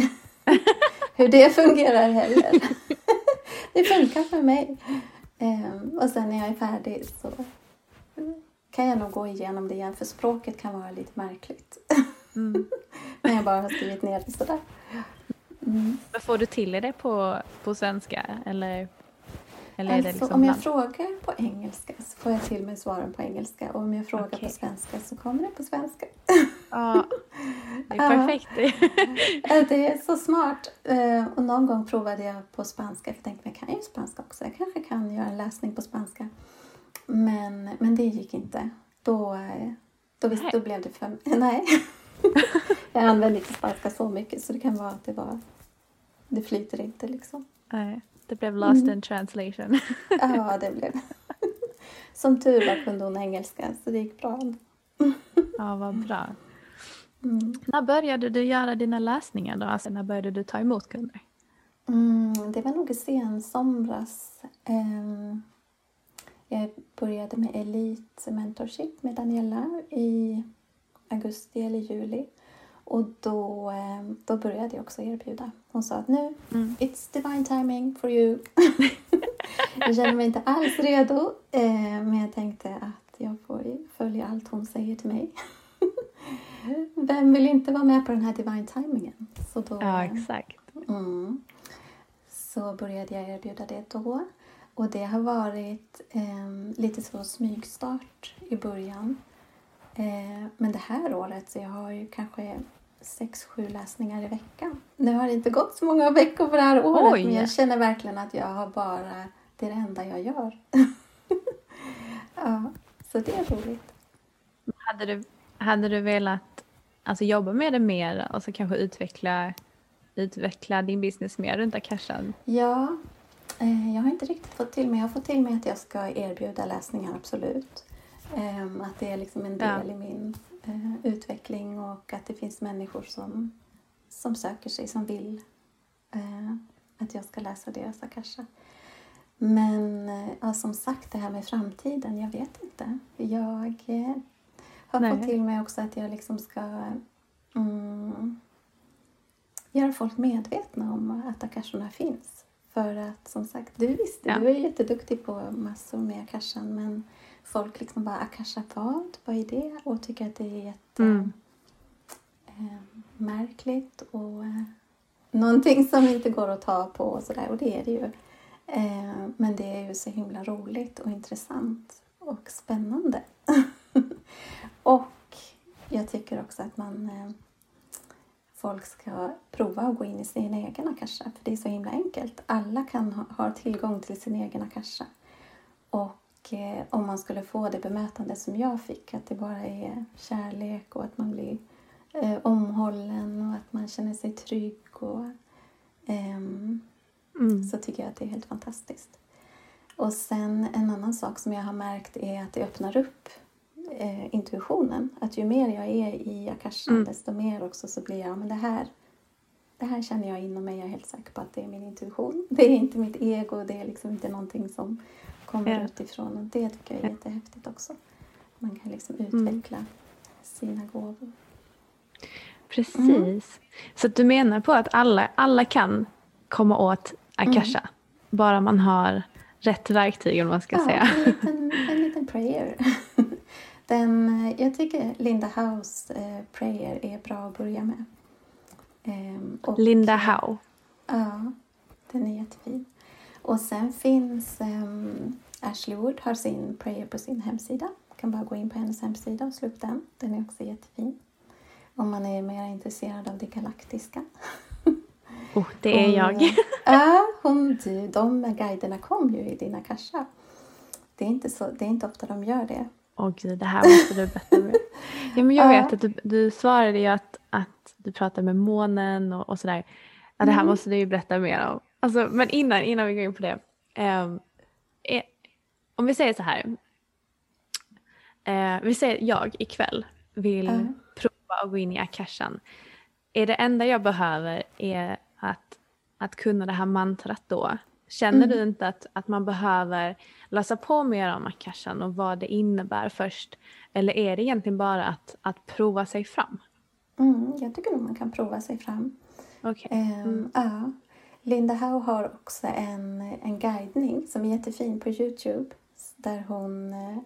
C: hur det fungerar heller. det funkar för mig. Um, och sen när jag är färdig så kan jag nog gå igenom det igen, för språket kan vara lite märkligt. Mm. när jag bara har skrivit ner det sådär.
B: Mm. Får du till det på, på svenska? Eller, eller
C: alltså, liksom om jag bland? frågar på engelska så får jag till mig svaren på engelska. Och om jag frågar okay. på svenska så kommer det på svenska.
B: Ja, det är perfekt.
C: det är så smart. Eh, och någon gång provade jag på spanska. För jag tänkte, jag kan ju spanska också. Jag kanske kan göra en läsning på spanska. Men, men det gick inte. Då, eh, då, visst, då blev det för... Nej. jag använder inte spanska så mycket så det kan vara att det var... Det flyter inte liksom.
B: Nej, det blev lost mm. in translation.
C: ja, det blev Som tur var kunde hon engelska så det gick bra.
B: ja, vad bra. Mm. När började du göra dina läsningar då? Alltså, när började du ta emot kunder?
C: Mm, det var nog i sensomras. Um, jag började med Elite Mentorship med Daniela i augusti eller juli. Och då, ehm, då började jag också erbjuda. Hon sa att nu, mm. it's divine timing for you. jag känner mig inte alls redo, eh, men jag tänkte att jag får följa allt hon säger till mig. Vem vill inte vara med på den här divine timingen?
B: Så då, ja, exakt.
C: Mm, så började jag erbjuda det då. Och det har varit eh, lite så smygstart i början. Eh, men det här året, så jag har ju kanske sex, sju läsningar i veckan. Nu har det inte gått så många veckor på det här året, Oj. men jag känner verkligen att jag har bara, det är det enda jag gör. ja, så det är roligt.
B: Hade du, hade du velat alltså, jobba med det mer och så kanske utveckla, utveckla din business mer runt Akashan?
C: Ja, jag har inte riktigt fått till mig. Jag har fått till mig att jag ska erbjuda läsningar, absolut. Eh, att det är liksom en del ja. i min eh, utveckling och att det finns människor som, som söker sig, som vill eh, att jag ska läsa deras akasha. Men eh, ja, som sagt, det här med framtiden, jag vet inte. Jag eh, har Nej. fått till mig också att jag liksom ska mm, göra folk medvetna om att akashorna finns. För att som sagt, du visste, ja. du är jätteduktig på massor med akashan men folk liksom bara akasha vad? Vad är det? Och tycker att det är jätte mm. eh, och eh, någonting som inte går att ta på och sådär. Och det är det ju. Eh, men det är ju så himla roligt och intressant och spännande. och jag tycker också att man eh, folk ska prova att gå in i sin egen akasha, för det är så himla enkelt. Alla kan ha, ha tillgång till sin egen akasha. Och eh, om man skulle få det bemötande som jag fick, att det bara är kärlek och att man blir eh, omhållen och att man känner sig trygg och ehm, mm. så tycker jag att det är helt fantastiskt. Och sen en annan sak som jag har märkt är att det öppnar upp eh, intuitionen. Att ju mer jag är i akashan mm. desto mer också så blir jag, men det här, det här känner jag inom mig. Jag är helt säker på att det är min intuition. Det är inte mitt ego, det är liksom inte någonting som kommer yeah. utifrån. Och det tycker jag är jättehäftigt också. Man kan liksom mm. utveckla mm. sina gåvor.
B: Precis. Mm. Så du menar på att alla, alla kan komma åt akasha? Mm. Bara man har rätt verktyg, om man ska
C: ja,
B: säga.
C: En liten, en liten prayer. Den, eh, jag tycker Linda House eh, Prayer är bra att börja med.
B: Ehm, och, Linda Howe?
C: Ja, den är jättefin. Och sen finns um, Ashley Wood har sin prayer på sin hemsida. Kan bara gå in på hennes hemsida och slå upp den. Den är också jättefin. Om man är mer intresserad av det galaktiska.
B: Oh, det är hon, jag.
C: ja, hon, de guiderna kom ju i dina kasha. Det är, inte så, det är inte ofta de gör det.
B: Åh gud, det här måste du berätta mer. ja, men jag vet att du, du svarade ju att, att du pratade med månen och, och sådär. Ja, det här mm. måste du ju berätta mer om. Alltså, men innan, innan vi går in på det. Um, om vi säger så här. Uh, vi säger jag ikväll vill
C: Ja.
B: prova att gå in i akashan. Är det enda jag behöver är att, att kunna det här mantrat då? Känner
C: Mm.
B: du inte att, att man behöver läsa på mer om akashan och vad det innebär först? Eller är det egentligen bara att, att prova sig fram?
C: Mm, jag tycker nog man kan prova sig fram.
B: Okej.
C: Ehm, ja. Linda Howe har också en, en guidning som är jättefin på Youtube. Där hon, eh,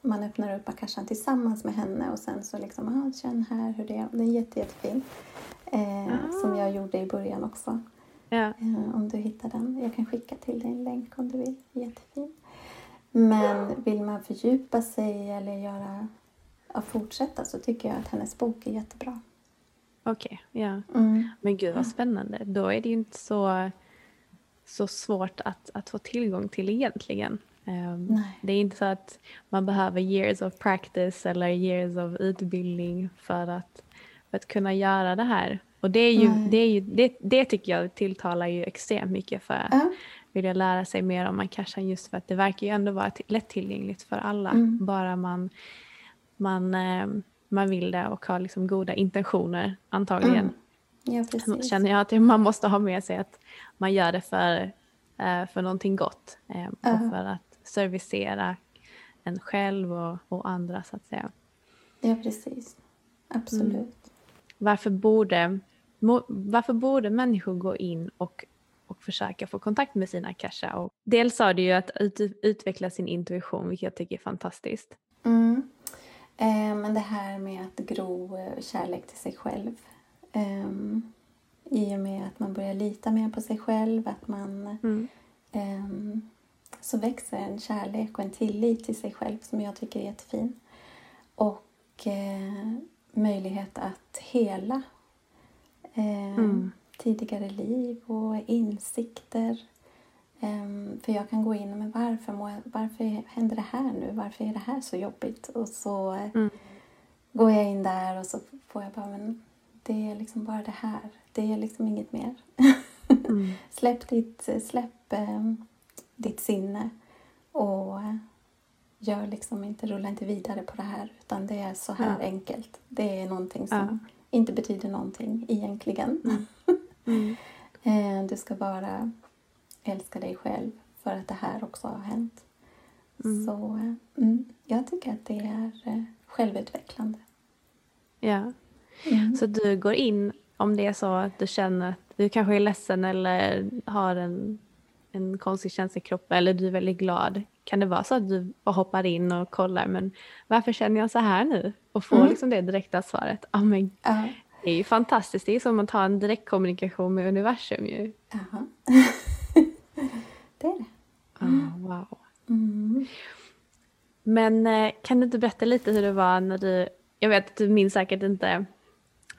C: man öppnar upp akashan tillsammans med henne och sen så liksom, ah, känn här hur det är. Den är jätte, jättefin. Eh, Som jag gjorde i början också.
B: Ja.
C: Eh, om du hittar den. Jag kan skicka till dig en länk om du vill. Jättefin. Men vill man fördjupa sig eller göra, ja, fortsätta så tycker jag att hennes bok är jättebra.
B: Okej, ja.
C: Mm.
B: Men gud vad spännande. Då är det ju inte så, så svårt att, att få tillgång till egentligen.
C: Nej.
B: det är inte så att man behöver years of practice eller years of utbildning för att, för att kunna göra det här. Och det, är ju, det, är ju, det, det tycker jag tilltalar ju extremt mycket för att
C: Ja.
B: vilja lära sig mer om akashan just för att det verkar ju ändå vara till- lättillgängligt för alla.
C: Mm.
B: Bara man, man, ehm, man vill det och har liksom goda intentioner antagligen.
C: Mm. Ja, precis.
B: känner jag att man måste ha med sig att man gör det för, eh, för någonting gott eh, och för att servicera en själv och, och andra så att säga.
C: Ja, precis. Absolut.
B: Mm. Varför borde, varför borde människor gå in och, och försöka få kontakt med sina akasha? Och dels sa du ju att ut, utveckla sin intuition, vilket jag tycker är fantastiskt.
C: Mm. Eh, men det här med att gro eh, kärlek till sig själv. Ehm, I och med att man börjar lita mer på sig själv, att man
B: Mm.
C: ehm, så växer en kärlek och en tillit till sig själv som jag tycker är jättefin. Och eh, möjlighet att hela eh,
B: Mm.
C: tidigare liv och insikter. Ehm, för jag kan gå in med varför, jag, varför händer det här nu? Varför är det här så jobbigt? Och så eh,
B: Mm.
C: går jag in där och så får jag bara, men det är liksom bara det här. Det är liksom inget mer.
B: Mm.
C: Släpp ditt, släpp eh, ditt sinne och eh, gör liksom inte, rulla inte vidare på det här utan det är så här
B: Ja.
C: enkelt. Det är någonting som
B: Ja.
C: Inte betyder någonting egentligen.
B: Mm.
C: Eh, Du ska bara älska dig själv för att det här också har hänt.
B: Mm.
C: Så eh, mm, jag tycker att det är eh, självutvecklande.
B: Ja.
C: Mm.
B: Så du går in om det är så att du känner att du kanske är ledsen eller har en, en konstig känsla i kroppen eller du är väldigt glad. Kan det vara så att du bara hoppar in och kollar men varför känner jag så här nu? Och får
C: Mm.
B: liksom det direkta svaret. Ja men
C: Ja.
B: det är ju fantastiskt. Det är som att ha en direktkommunikation med universum ju.
C: Jaha. det är det.
B: Ah, wow.
C: Mm.
B: Men eh, kan du inte berätta lite hur det var när du, jag vet att du minns säkert inte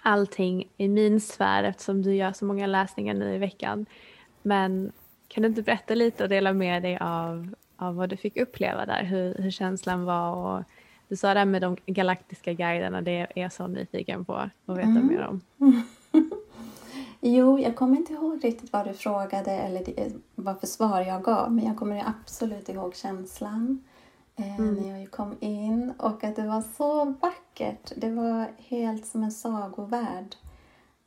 B: allting i min sfär eftersom du gör så många läsningar nu i veckan. Men kan du inte berätta lite och dela med dig av, av vad du fick uppleva där, hur, hur känslan var och du sa det här med de galaktiska guiderna, det är jag så nyfiken på att veta
C: Mm.
B: mer om.
C: Jo, jag kommer inte ihåg riktigt vad du frågade eller vad för svar jag gav. Men jag kommer absolut ihåg känslan eh,
B: Mm.
C: när jag kom in och att det var så vackert. Det var helt som en sagovärld.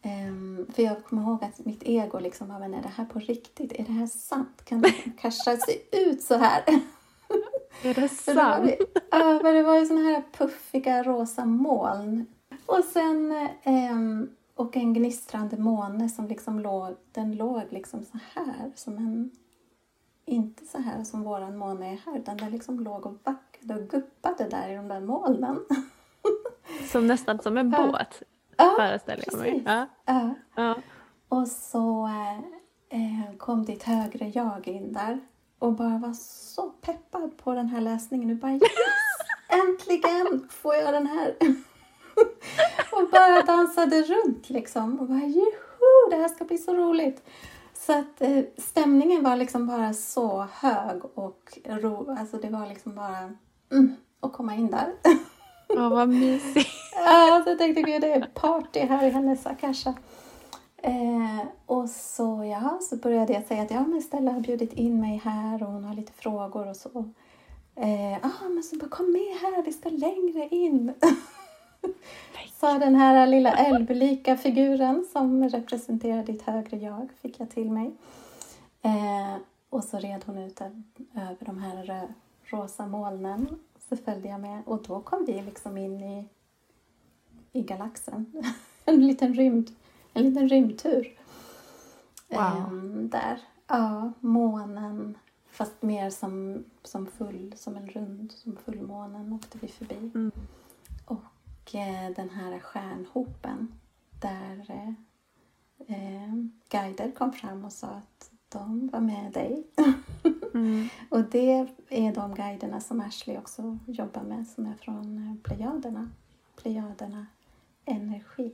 C: Ehm, för jag kommer ihåg att mitt ego liksom men är det här på riktigt? Är det här sant? Kan Kasha se ut så här?
B: Är det
C: det
B: sant?
C: ja, för det var ju såna här puffiga rosa moln. Och sen ehm, och en gnistrande måne som liksom låg, den låg liksom så här som en inte så här som våran måne är här utan den liksom låg och vacklade och guppade där i de där molnen.
B: Som nästan som en båt
C: Ja,
B: föreställer jag mig. Ja,
C: Ja.
B: ja.
C: Och så eh, kom ditt högre jag in där och bara var så peppad på den här läsningen. Och bara yes! Äntligen får jag den här! och bara dansade runt liksom och bara juhu, det här ska bli så roligt. Så att eh, stämningen var liksom bara så hög och ro, alltså det var liksom bara mm, att komma in där.
B: Åh, vad mysigt.
C: Ja, så jag tänkte gud det är party här i hennes Akasha. Eh, och så, ja, så började jag säga att ja, men Stella har bjudit in mig här och hon har lite frågor och så. Eh, ah, men så bara kom med här, vi ska längre in. Så den här lilla älvlika figuren som representerar ditt högre jag fick jag till mig. Eh, och så red hon ut över de här rosa molnen. Så följde jag med och då kom vi liksom in i, i galaxen. en liten rymd, en liten rymdtur.
B: Wow.
C: Eh, där. Ja, månen. Fast mer som, som full, som en rund, som fullmånen åkte vi förbi.
B: Mm.
C: Och eh, den här stjärnhopen där eh, eh, guider kom fram och sa att de var med dig.
B: Mm.
C: och det är de guiderna som Ashley också jobbar med som är från eh, Plejaderna. Plejaderna Energi.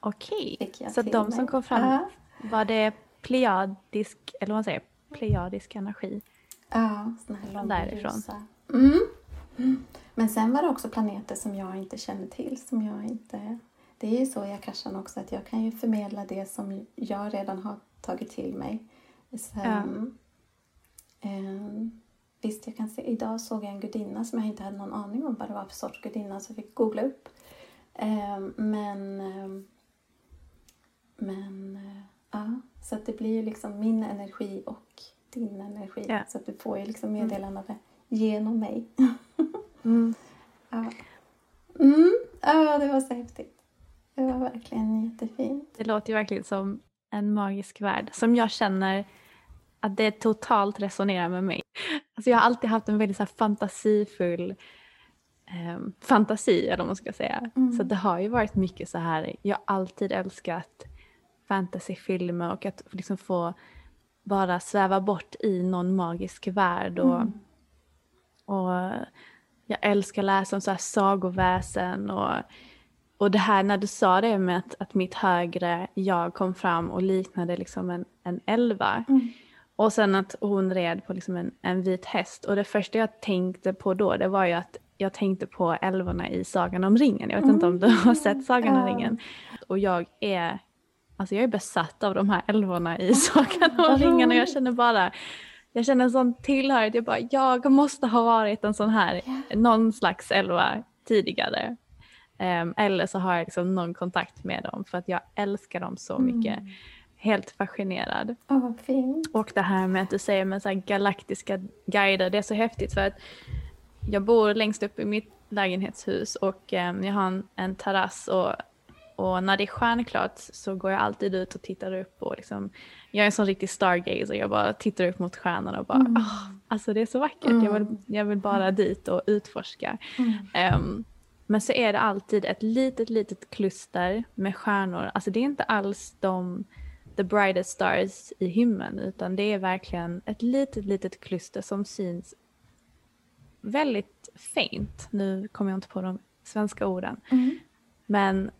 B: Okej, så de
C: mig.
B: som kom fram,
C: Ja.
B: var det plejadisk, eller vad man säger, plejadisk energi?
C: Ja, såna här långa. Mm. Mm. Men sen var det också planeter som jag inte känner till. Som jag inte... Det är ju så i Akashan också att jag kan ju förmedla det som jag redan har tagit till mig. Sen, ehm, visst, jag kan se, idag såg jag en gudinna som jag inte hade någon aning om vad det var för sorts gudinna så jag fick googla upp. Ehm, men ehm, men eh, ja, så att det blir ju liksom min energi och din energi.
B: Ja.
C: Så att du får ju liksom meddelande genom mig.
B: Mm.
C: ja. Mm. ja, det var så häftigt. Det var verkligen jättefint.
B: Det låter ju verkligen som en magisk värld som jag känner att det totalt resonerar med mig. Alltså jag har alltid haft en väldigt så fantasifull eh, fantasi, eller vad man ska säga.
C: Mm.
B: Så det har ju varit mycket så här, jag har alltid älskat fantasyfilmer och att liksom få bara sväva bort i någon magisk värld. Och,
C: Mm.
B: och jag älskar att läsa om så här sagoväsen och, och det här när du sa det med att, att mitt högre jag kom fram och liknade liksom en, en elva.
C: Mm.
B: Och sen att hon red på liksom en, en vit häst. Och det första jag tänkte på då det var ju att jag tänkte på älvorna i Sagan om ringen. Jag vet inte om du har sett Sagan om ringen. Och jag är, alltså jag är besatt av de här älvorna i Sagan om ringen. Och jag känner bara, jag känner en sån tillhörighet. Jag bara, jag måste ha varit en sån här, någon slags älva tidigare. Ehm, eller så har jag liksom någon kontakt med dem för att jag älskar dem så mycket. Helt fascinerad.
C: Fint.
B: Och det här med att du säger med så här galaktiska guider, det är så häftigt för att jag bor längst upp i mitt lägenhetshus och eh, jag har en, en terrass och, och när det är stjärnklart så går jag alltid ut och tittar upp och liksom, jag är en sån riktig stargazer, jag bara tittar upp mot stjärnorna och bara,
C: Mm.
B: "Ah, alltså det är så vackert, jag, vill, jag vill bara dit och utforska.
C: Mm.
B: Ehm, men så är det alltid ett litet, litet kluster med stjärnor. Alltså det är inte alls de the brightest stars i himlen utan det är verkligen ett litet, litet kluster som syns väldigt faint. Nu kommer jag inte på de svenska orden.
C: Mm.
B: Men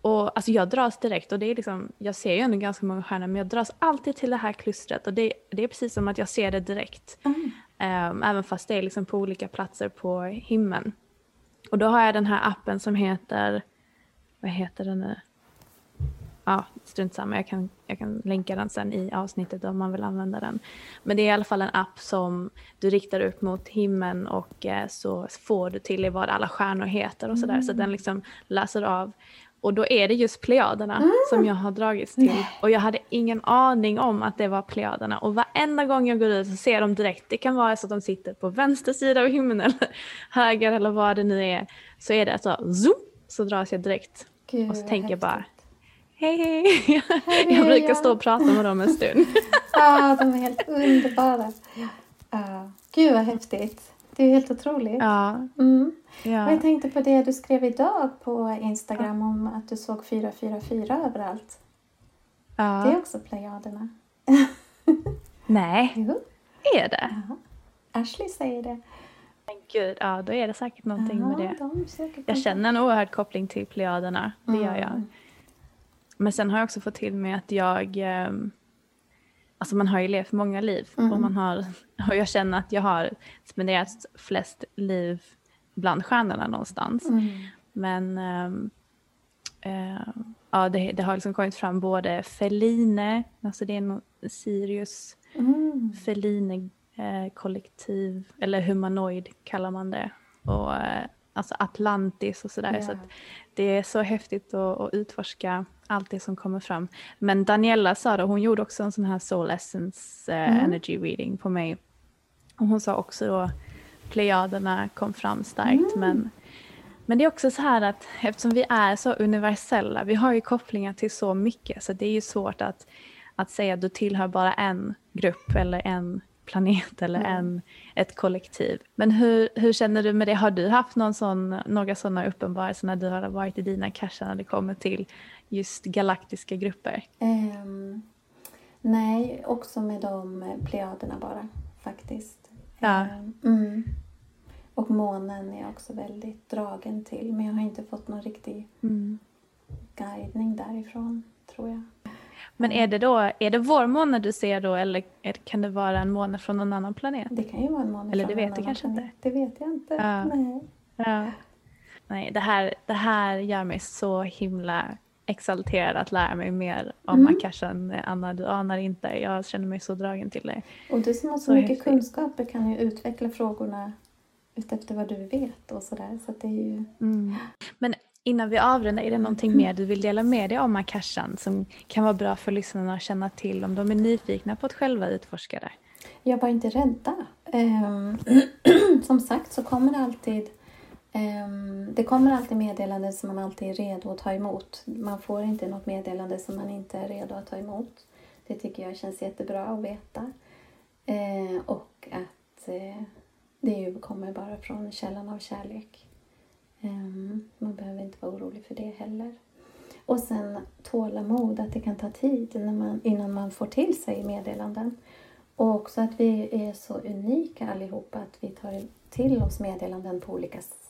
B: och, alltså jag dras direkt och det är liksom, jag ser ju ändå ganska många stjärnor men jag dras alltid till det här klustret och det, det är precis som att jag ser det direkt.
C: Mm.
B: Ehm, även fast det är liksom på olika platser på himlen. Och då har jag den här appen som heter, vad heter den nu? Ja, strunt samma. Jag kan, jag kan länka den sen i avsnittet om man vill använda den. Men det är i alla fall en app som du riktar upp mot himlen och eh, så får du till dig vad alla stjärnor heter och sådär. Så den liksom läser av. Och då är det just plejaderna som jag har dragits till. Och jag hade ingen aning om att det var plejaderna. Och varenda gång jag går ut så ser dem direkt. Det kan vara så att de sitter på vänster sida av himlen eller höger eller vad det nu är. Så är det så zoom, så dras jag direkt.
C: Gud,
B: Och så tänker jag bara. Hej hej!
C: Hej,
B: jag brukar
C: ja.
B: stå och prata med dem en stund.
C: Ja, de är helt underbara. Ja. Gud, vad häftigt. Det är helt otroligt.
B: ja,
C: Mm.
B: Ja.
C: jag tänkte på det du skrev idag på Instagram om att du såg 444 överallt. Det är
B: ja.
C: också Plejaderna.
B: Nej,
C: Jo,
B: är det?
C: ja. Ashley säger det.
B: Men gud, ja då är det säkert någonting med det. Jag känner en oerhörd koppling till plejaderna, det gör jag. Men sen har jag också fått till mig att jag, ehm, alltså man har ju levt många liv
C: Mm.
B: och man har, och jag känner att jag har spenderat flest liv bland stjärnorna någonstans.
C: Mm.
B: Men eh, ja, det, det har liksom kommit fram både Feline, alltså det är någon Sirius
C: Mm.
B: Feline eh, kollektiv, eller humanoid kallar man det. Och, eh, alltså Atlantis och sådär.
C: Ja.
B: Så det är så häftigt att, att utforska allt det som kommer fram. Men Daniela sa det, hon gjorde också en sån här soul essence eh,
C: Mm.
B: energy reading på mig. Och hon sa också då plejaderna kom fram starkt.
C: Mm.
B: Men, men det är också så här att eftersom vi är så universella, vi har ju kopplingar till så mycket så det är ju svårt att, att säga att du tillhör bara en grupp eller en planet eller
C: Mm.
B: en, ett kollektiv. Men hur, hur känner du med det? Har du haft någon sån, några sådana uppenbarelser när du har varit i dina cacher när det kommer till just galaktiska grupper?
C: Ehm, nej, också med de eh, plejaderna bara faktiskt.
B: Ja.
C: Ehm, mm. Och månen är jag också väldigt dragen till men jag har inte fått någon riktig
B: Mm.
C: guidning därifrån tror jag.
B: Men är det då, är det vår måne du ser då eller är, kan det vara en måne från någon annan planet?
C: Det kan ju vara en måne
B: Eller
C: från
B: det
C: en
B: vet du kanske
C: planet.
B: inte?
C: Det vet jag inte.
B: Ja.
C: Nej.
B: Ja. Nej, det här, det här gör mig så himla exalterad att lära mig mer om
C: Mm.
B: Akashan, Anna. Du anar inte. Jag känner mig så dragen till det.
C: Och du som har så,
B: Så
C: mycket
B: häftigt.
C: kunskaper kan ju utveckla frågorna utefter vad du vet och sådär. Så det är ju...
B: Mm. Men innan vi avrundar, är det någonting mer du vill dela med dig om Akashan som kan vara bra för lyssnarna att känna till om de är nyfikna på att själva utforska det?
C: Jag var inte rädda. Ehm, som sagt så kommer det alltid Ehm, det kommer alltid meddelanden som man alltid är redo att ta emot. Man får inte något meddelande som man inte är redo att ta emot. Det tycker jag känns jättebra att veta. Ehm, och att eh, det kommer bara från källan av kärlek. Ehm, man behöver inte vara orolig för det heller. Och sen tålamod, att det kan ta tid när man, innan man får till sig meddelanden. Och också att vi är så unika allihopa att vi tar till oss meddelanden på olika sätt.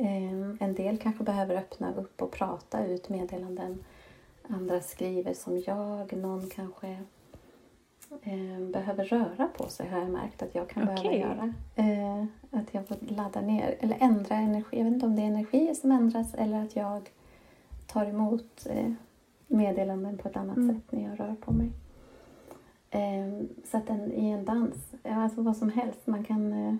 C: Eh, En del kanske behöver öppna upp och prata ut meddelanden. Andra skriver som jag. Någon kanske eh, behöver röra på sig har jag märkt att jag kan behöva
B: Okej.
C: göra. Eh, Att jag får ladda ner eller ändra energi. Jag vet inte om det är energier som ändras eller att jag tar emot eh, meddelanden på ett annat
B: Mm.
C: sätt när jag rör på mig. Eh, så att en, i en dans, alltså vad som helst, man kan...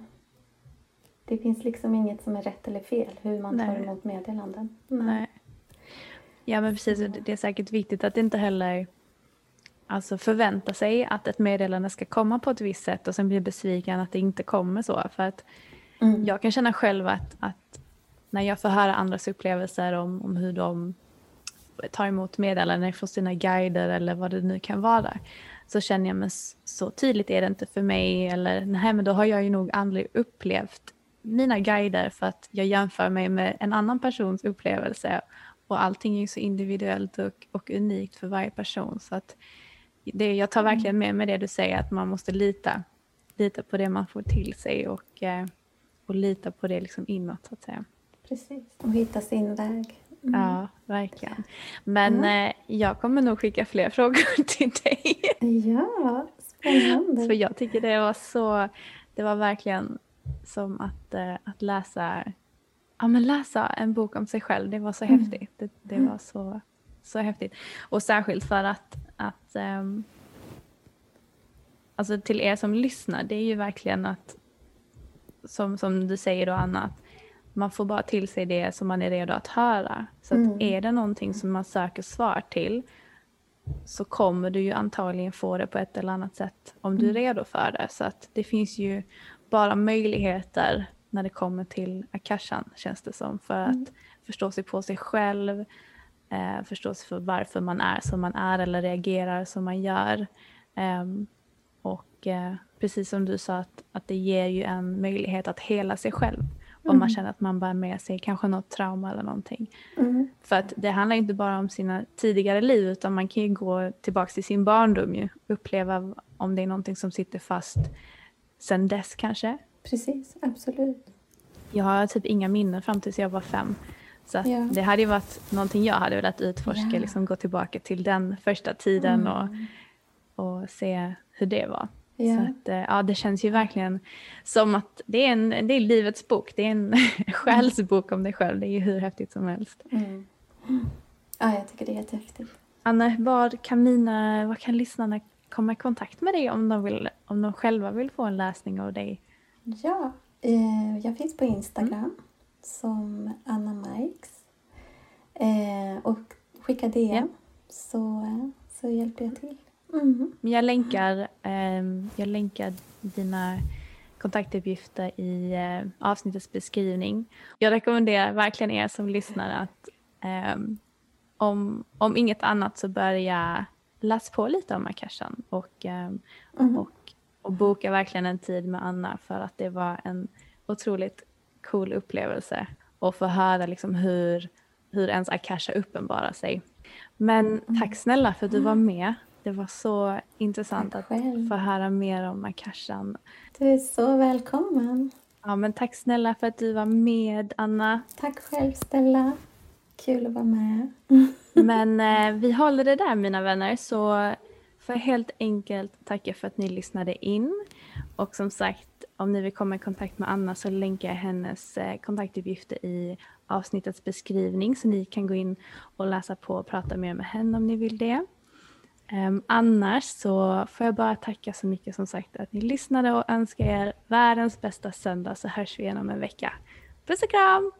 C: Det finns liksom inget som är rätt eller fel hur man tar
B: Nej.
C: emot meddelanden.
B: Nej. Ja men precis, det är säkert viktigt att inte heller alltså förvänta sig att ett meddelande ska komma på ett visst sätt och sen bli besviken att det inte kommer så. För att
C: Mm.
B: jag kan känna själv att, att när jag får höra andras upplevelser om, om hur de tar emot meddelanden från sina guider eller vad det nu kan vara. Så känner jag men så tydligt är det inte för mig eller nej men då har jag ju nog aldrig upplevt mina guider för att jag jämför mig med en annan persons upplevelse och allting är ju så individuellt och, och unikt för varje person. Så att det, jag tar verkligen med mig det du säger att man måste lita, lita på det man får till sig och, eh, och lita på det liksom inåt så att säga.
C: Precis, och hitta sin väg. Mm.
B: Ja, verkligen. Men eh, jag kommer nog skicka fler frågor till dig.
C: Ja, spännande.
B: För jag tycker det var så, det var verkligen som att, eh, att läsa, ja, men läsa en bok om sig själv. Det var så
C: Mm.
B: häftigt. Det, det var så, så häftigt. Och särskilt för att, att ehm, alltså till er som lyssnar, det är ju verkligen att, som, som du säger då Anna, att man får bara till sig det som man är redo att höra. Så att
C: Mm.
B: är det någonting som man söker svar till så kommer du ju antagligen få det på ett eller annat sätt om du är redo för det. Så att det finns ju bara möjligheter när det kommer till akashan känns det som. För att förstå sig på sig själv, eh, förstå sig för varför man är som man är eller reagerar som man gör. Ehm, och eh, precis som du sa att, att det ger ju en möjlighet att hela sig själv. Om man känner att man bär med sig kanske något trauma eller någonting.
C: Mm.
B: För att det handlar inte bara om sina tidigare liv utan man kan ju gå tillbaka till sin barndom ju. Uppleva om det är någonting som sitter fast sen dess kanske.
C: Precis, absolut.
B: Jag har typ inga minnen fram tills jag var fem. Så
C: Ja.
B: det hade ju varit någonting jag hade velat utforska,
C: Ja.
B: liksom gå tillbaka till den första tiden och,
C: Mm.
B: och se hur det var.
C: Ja.
B: Så att, eh, ja, det känns ju verkligen som att det är, en, det är livets bok. Det är en själsbok om dig själv. Det är ju hur häftigt som helst.
C: Mm. Ja, jag tycker det är jättehäftigt.
B: Anna, vad kan, mina, vad kan lyssnarna komma i kontakt med dig om de, vill, om de själva vill få en läsning av dig?
C: Ja, eh, jag finns på Instagram. som Anna Marks. Eh, och skicka DM
B: Ja.
C: så, så hjälper jag till. Mm.
B: Jag länkar, eh, jag länkar dina kontaktuppgifter i eh, avsnittets beskrivning. Jag rekommenderar verkligen er som lyssnar att eh, om, om inget annat så börja läsa på lite om Akashan och, eh,
C: Mm.
B: och, och boka verkligen en tid med Anna för att det var en otroligt cool upplevelse och få höra liksom hur, hur ens Akasha uppenbarar sig. Men tack snälla för att du var med. Det var så intressant att få höra mer om Akashan.
C: Du är så välkommen.
B: Ja, men tack snälla för att du var med, Anna.
C: Tack själv Stella. Kul att vara med.
B: Men eh, vi håller det där, mina vänner. Så får jag helt enkelt tacka för att ni lyssnade in. Och som sagt, om ni vill komma i kontakt med Anna så länkar jag hennes eh, kontaktuppgifter i avsnittets beskrivning så ni kan gå in och läsa på och prata mer med henne om ni vill det. Um, annars så får jag bara tacka så mycket som sagt att ni lyssnade och önskar er världens bästa söndag så hörs vi igen om en vecka. Puss och kram!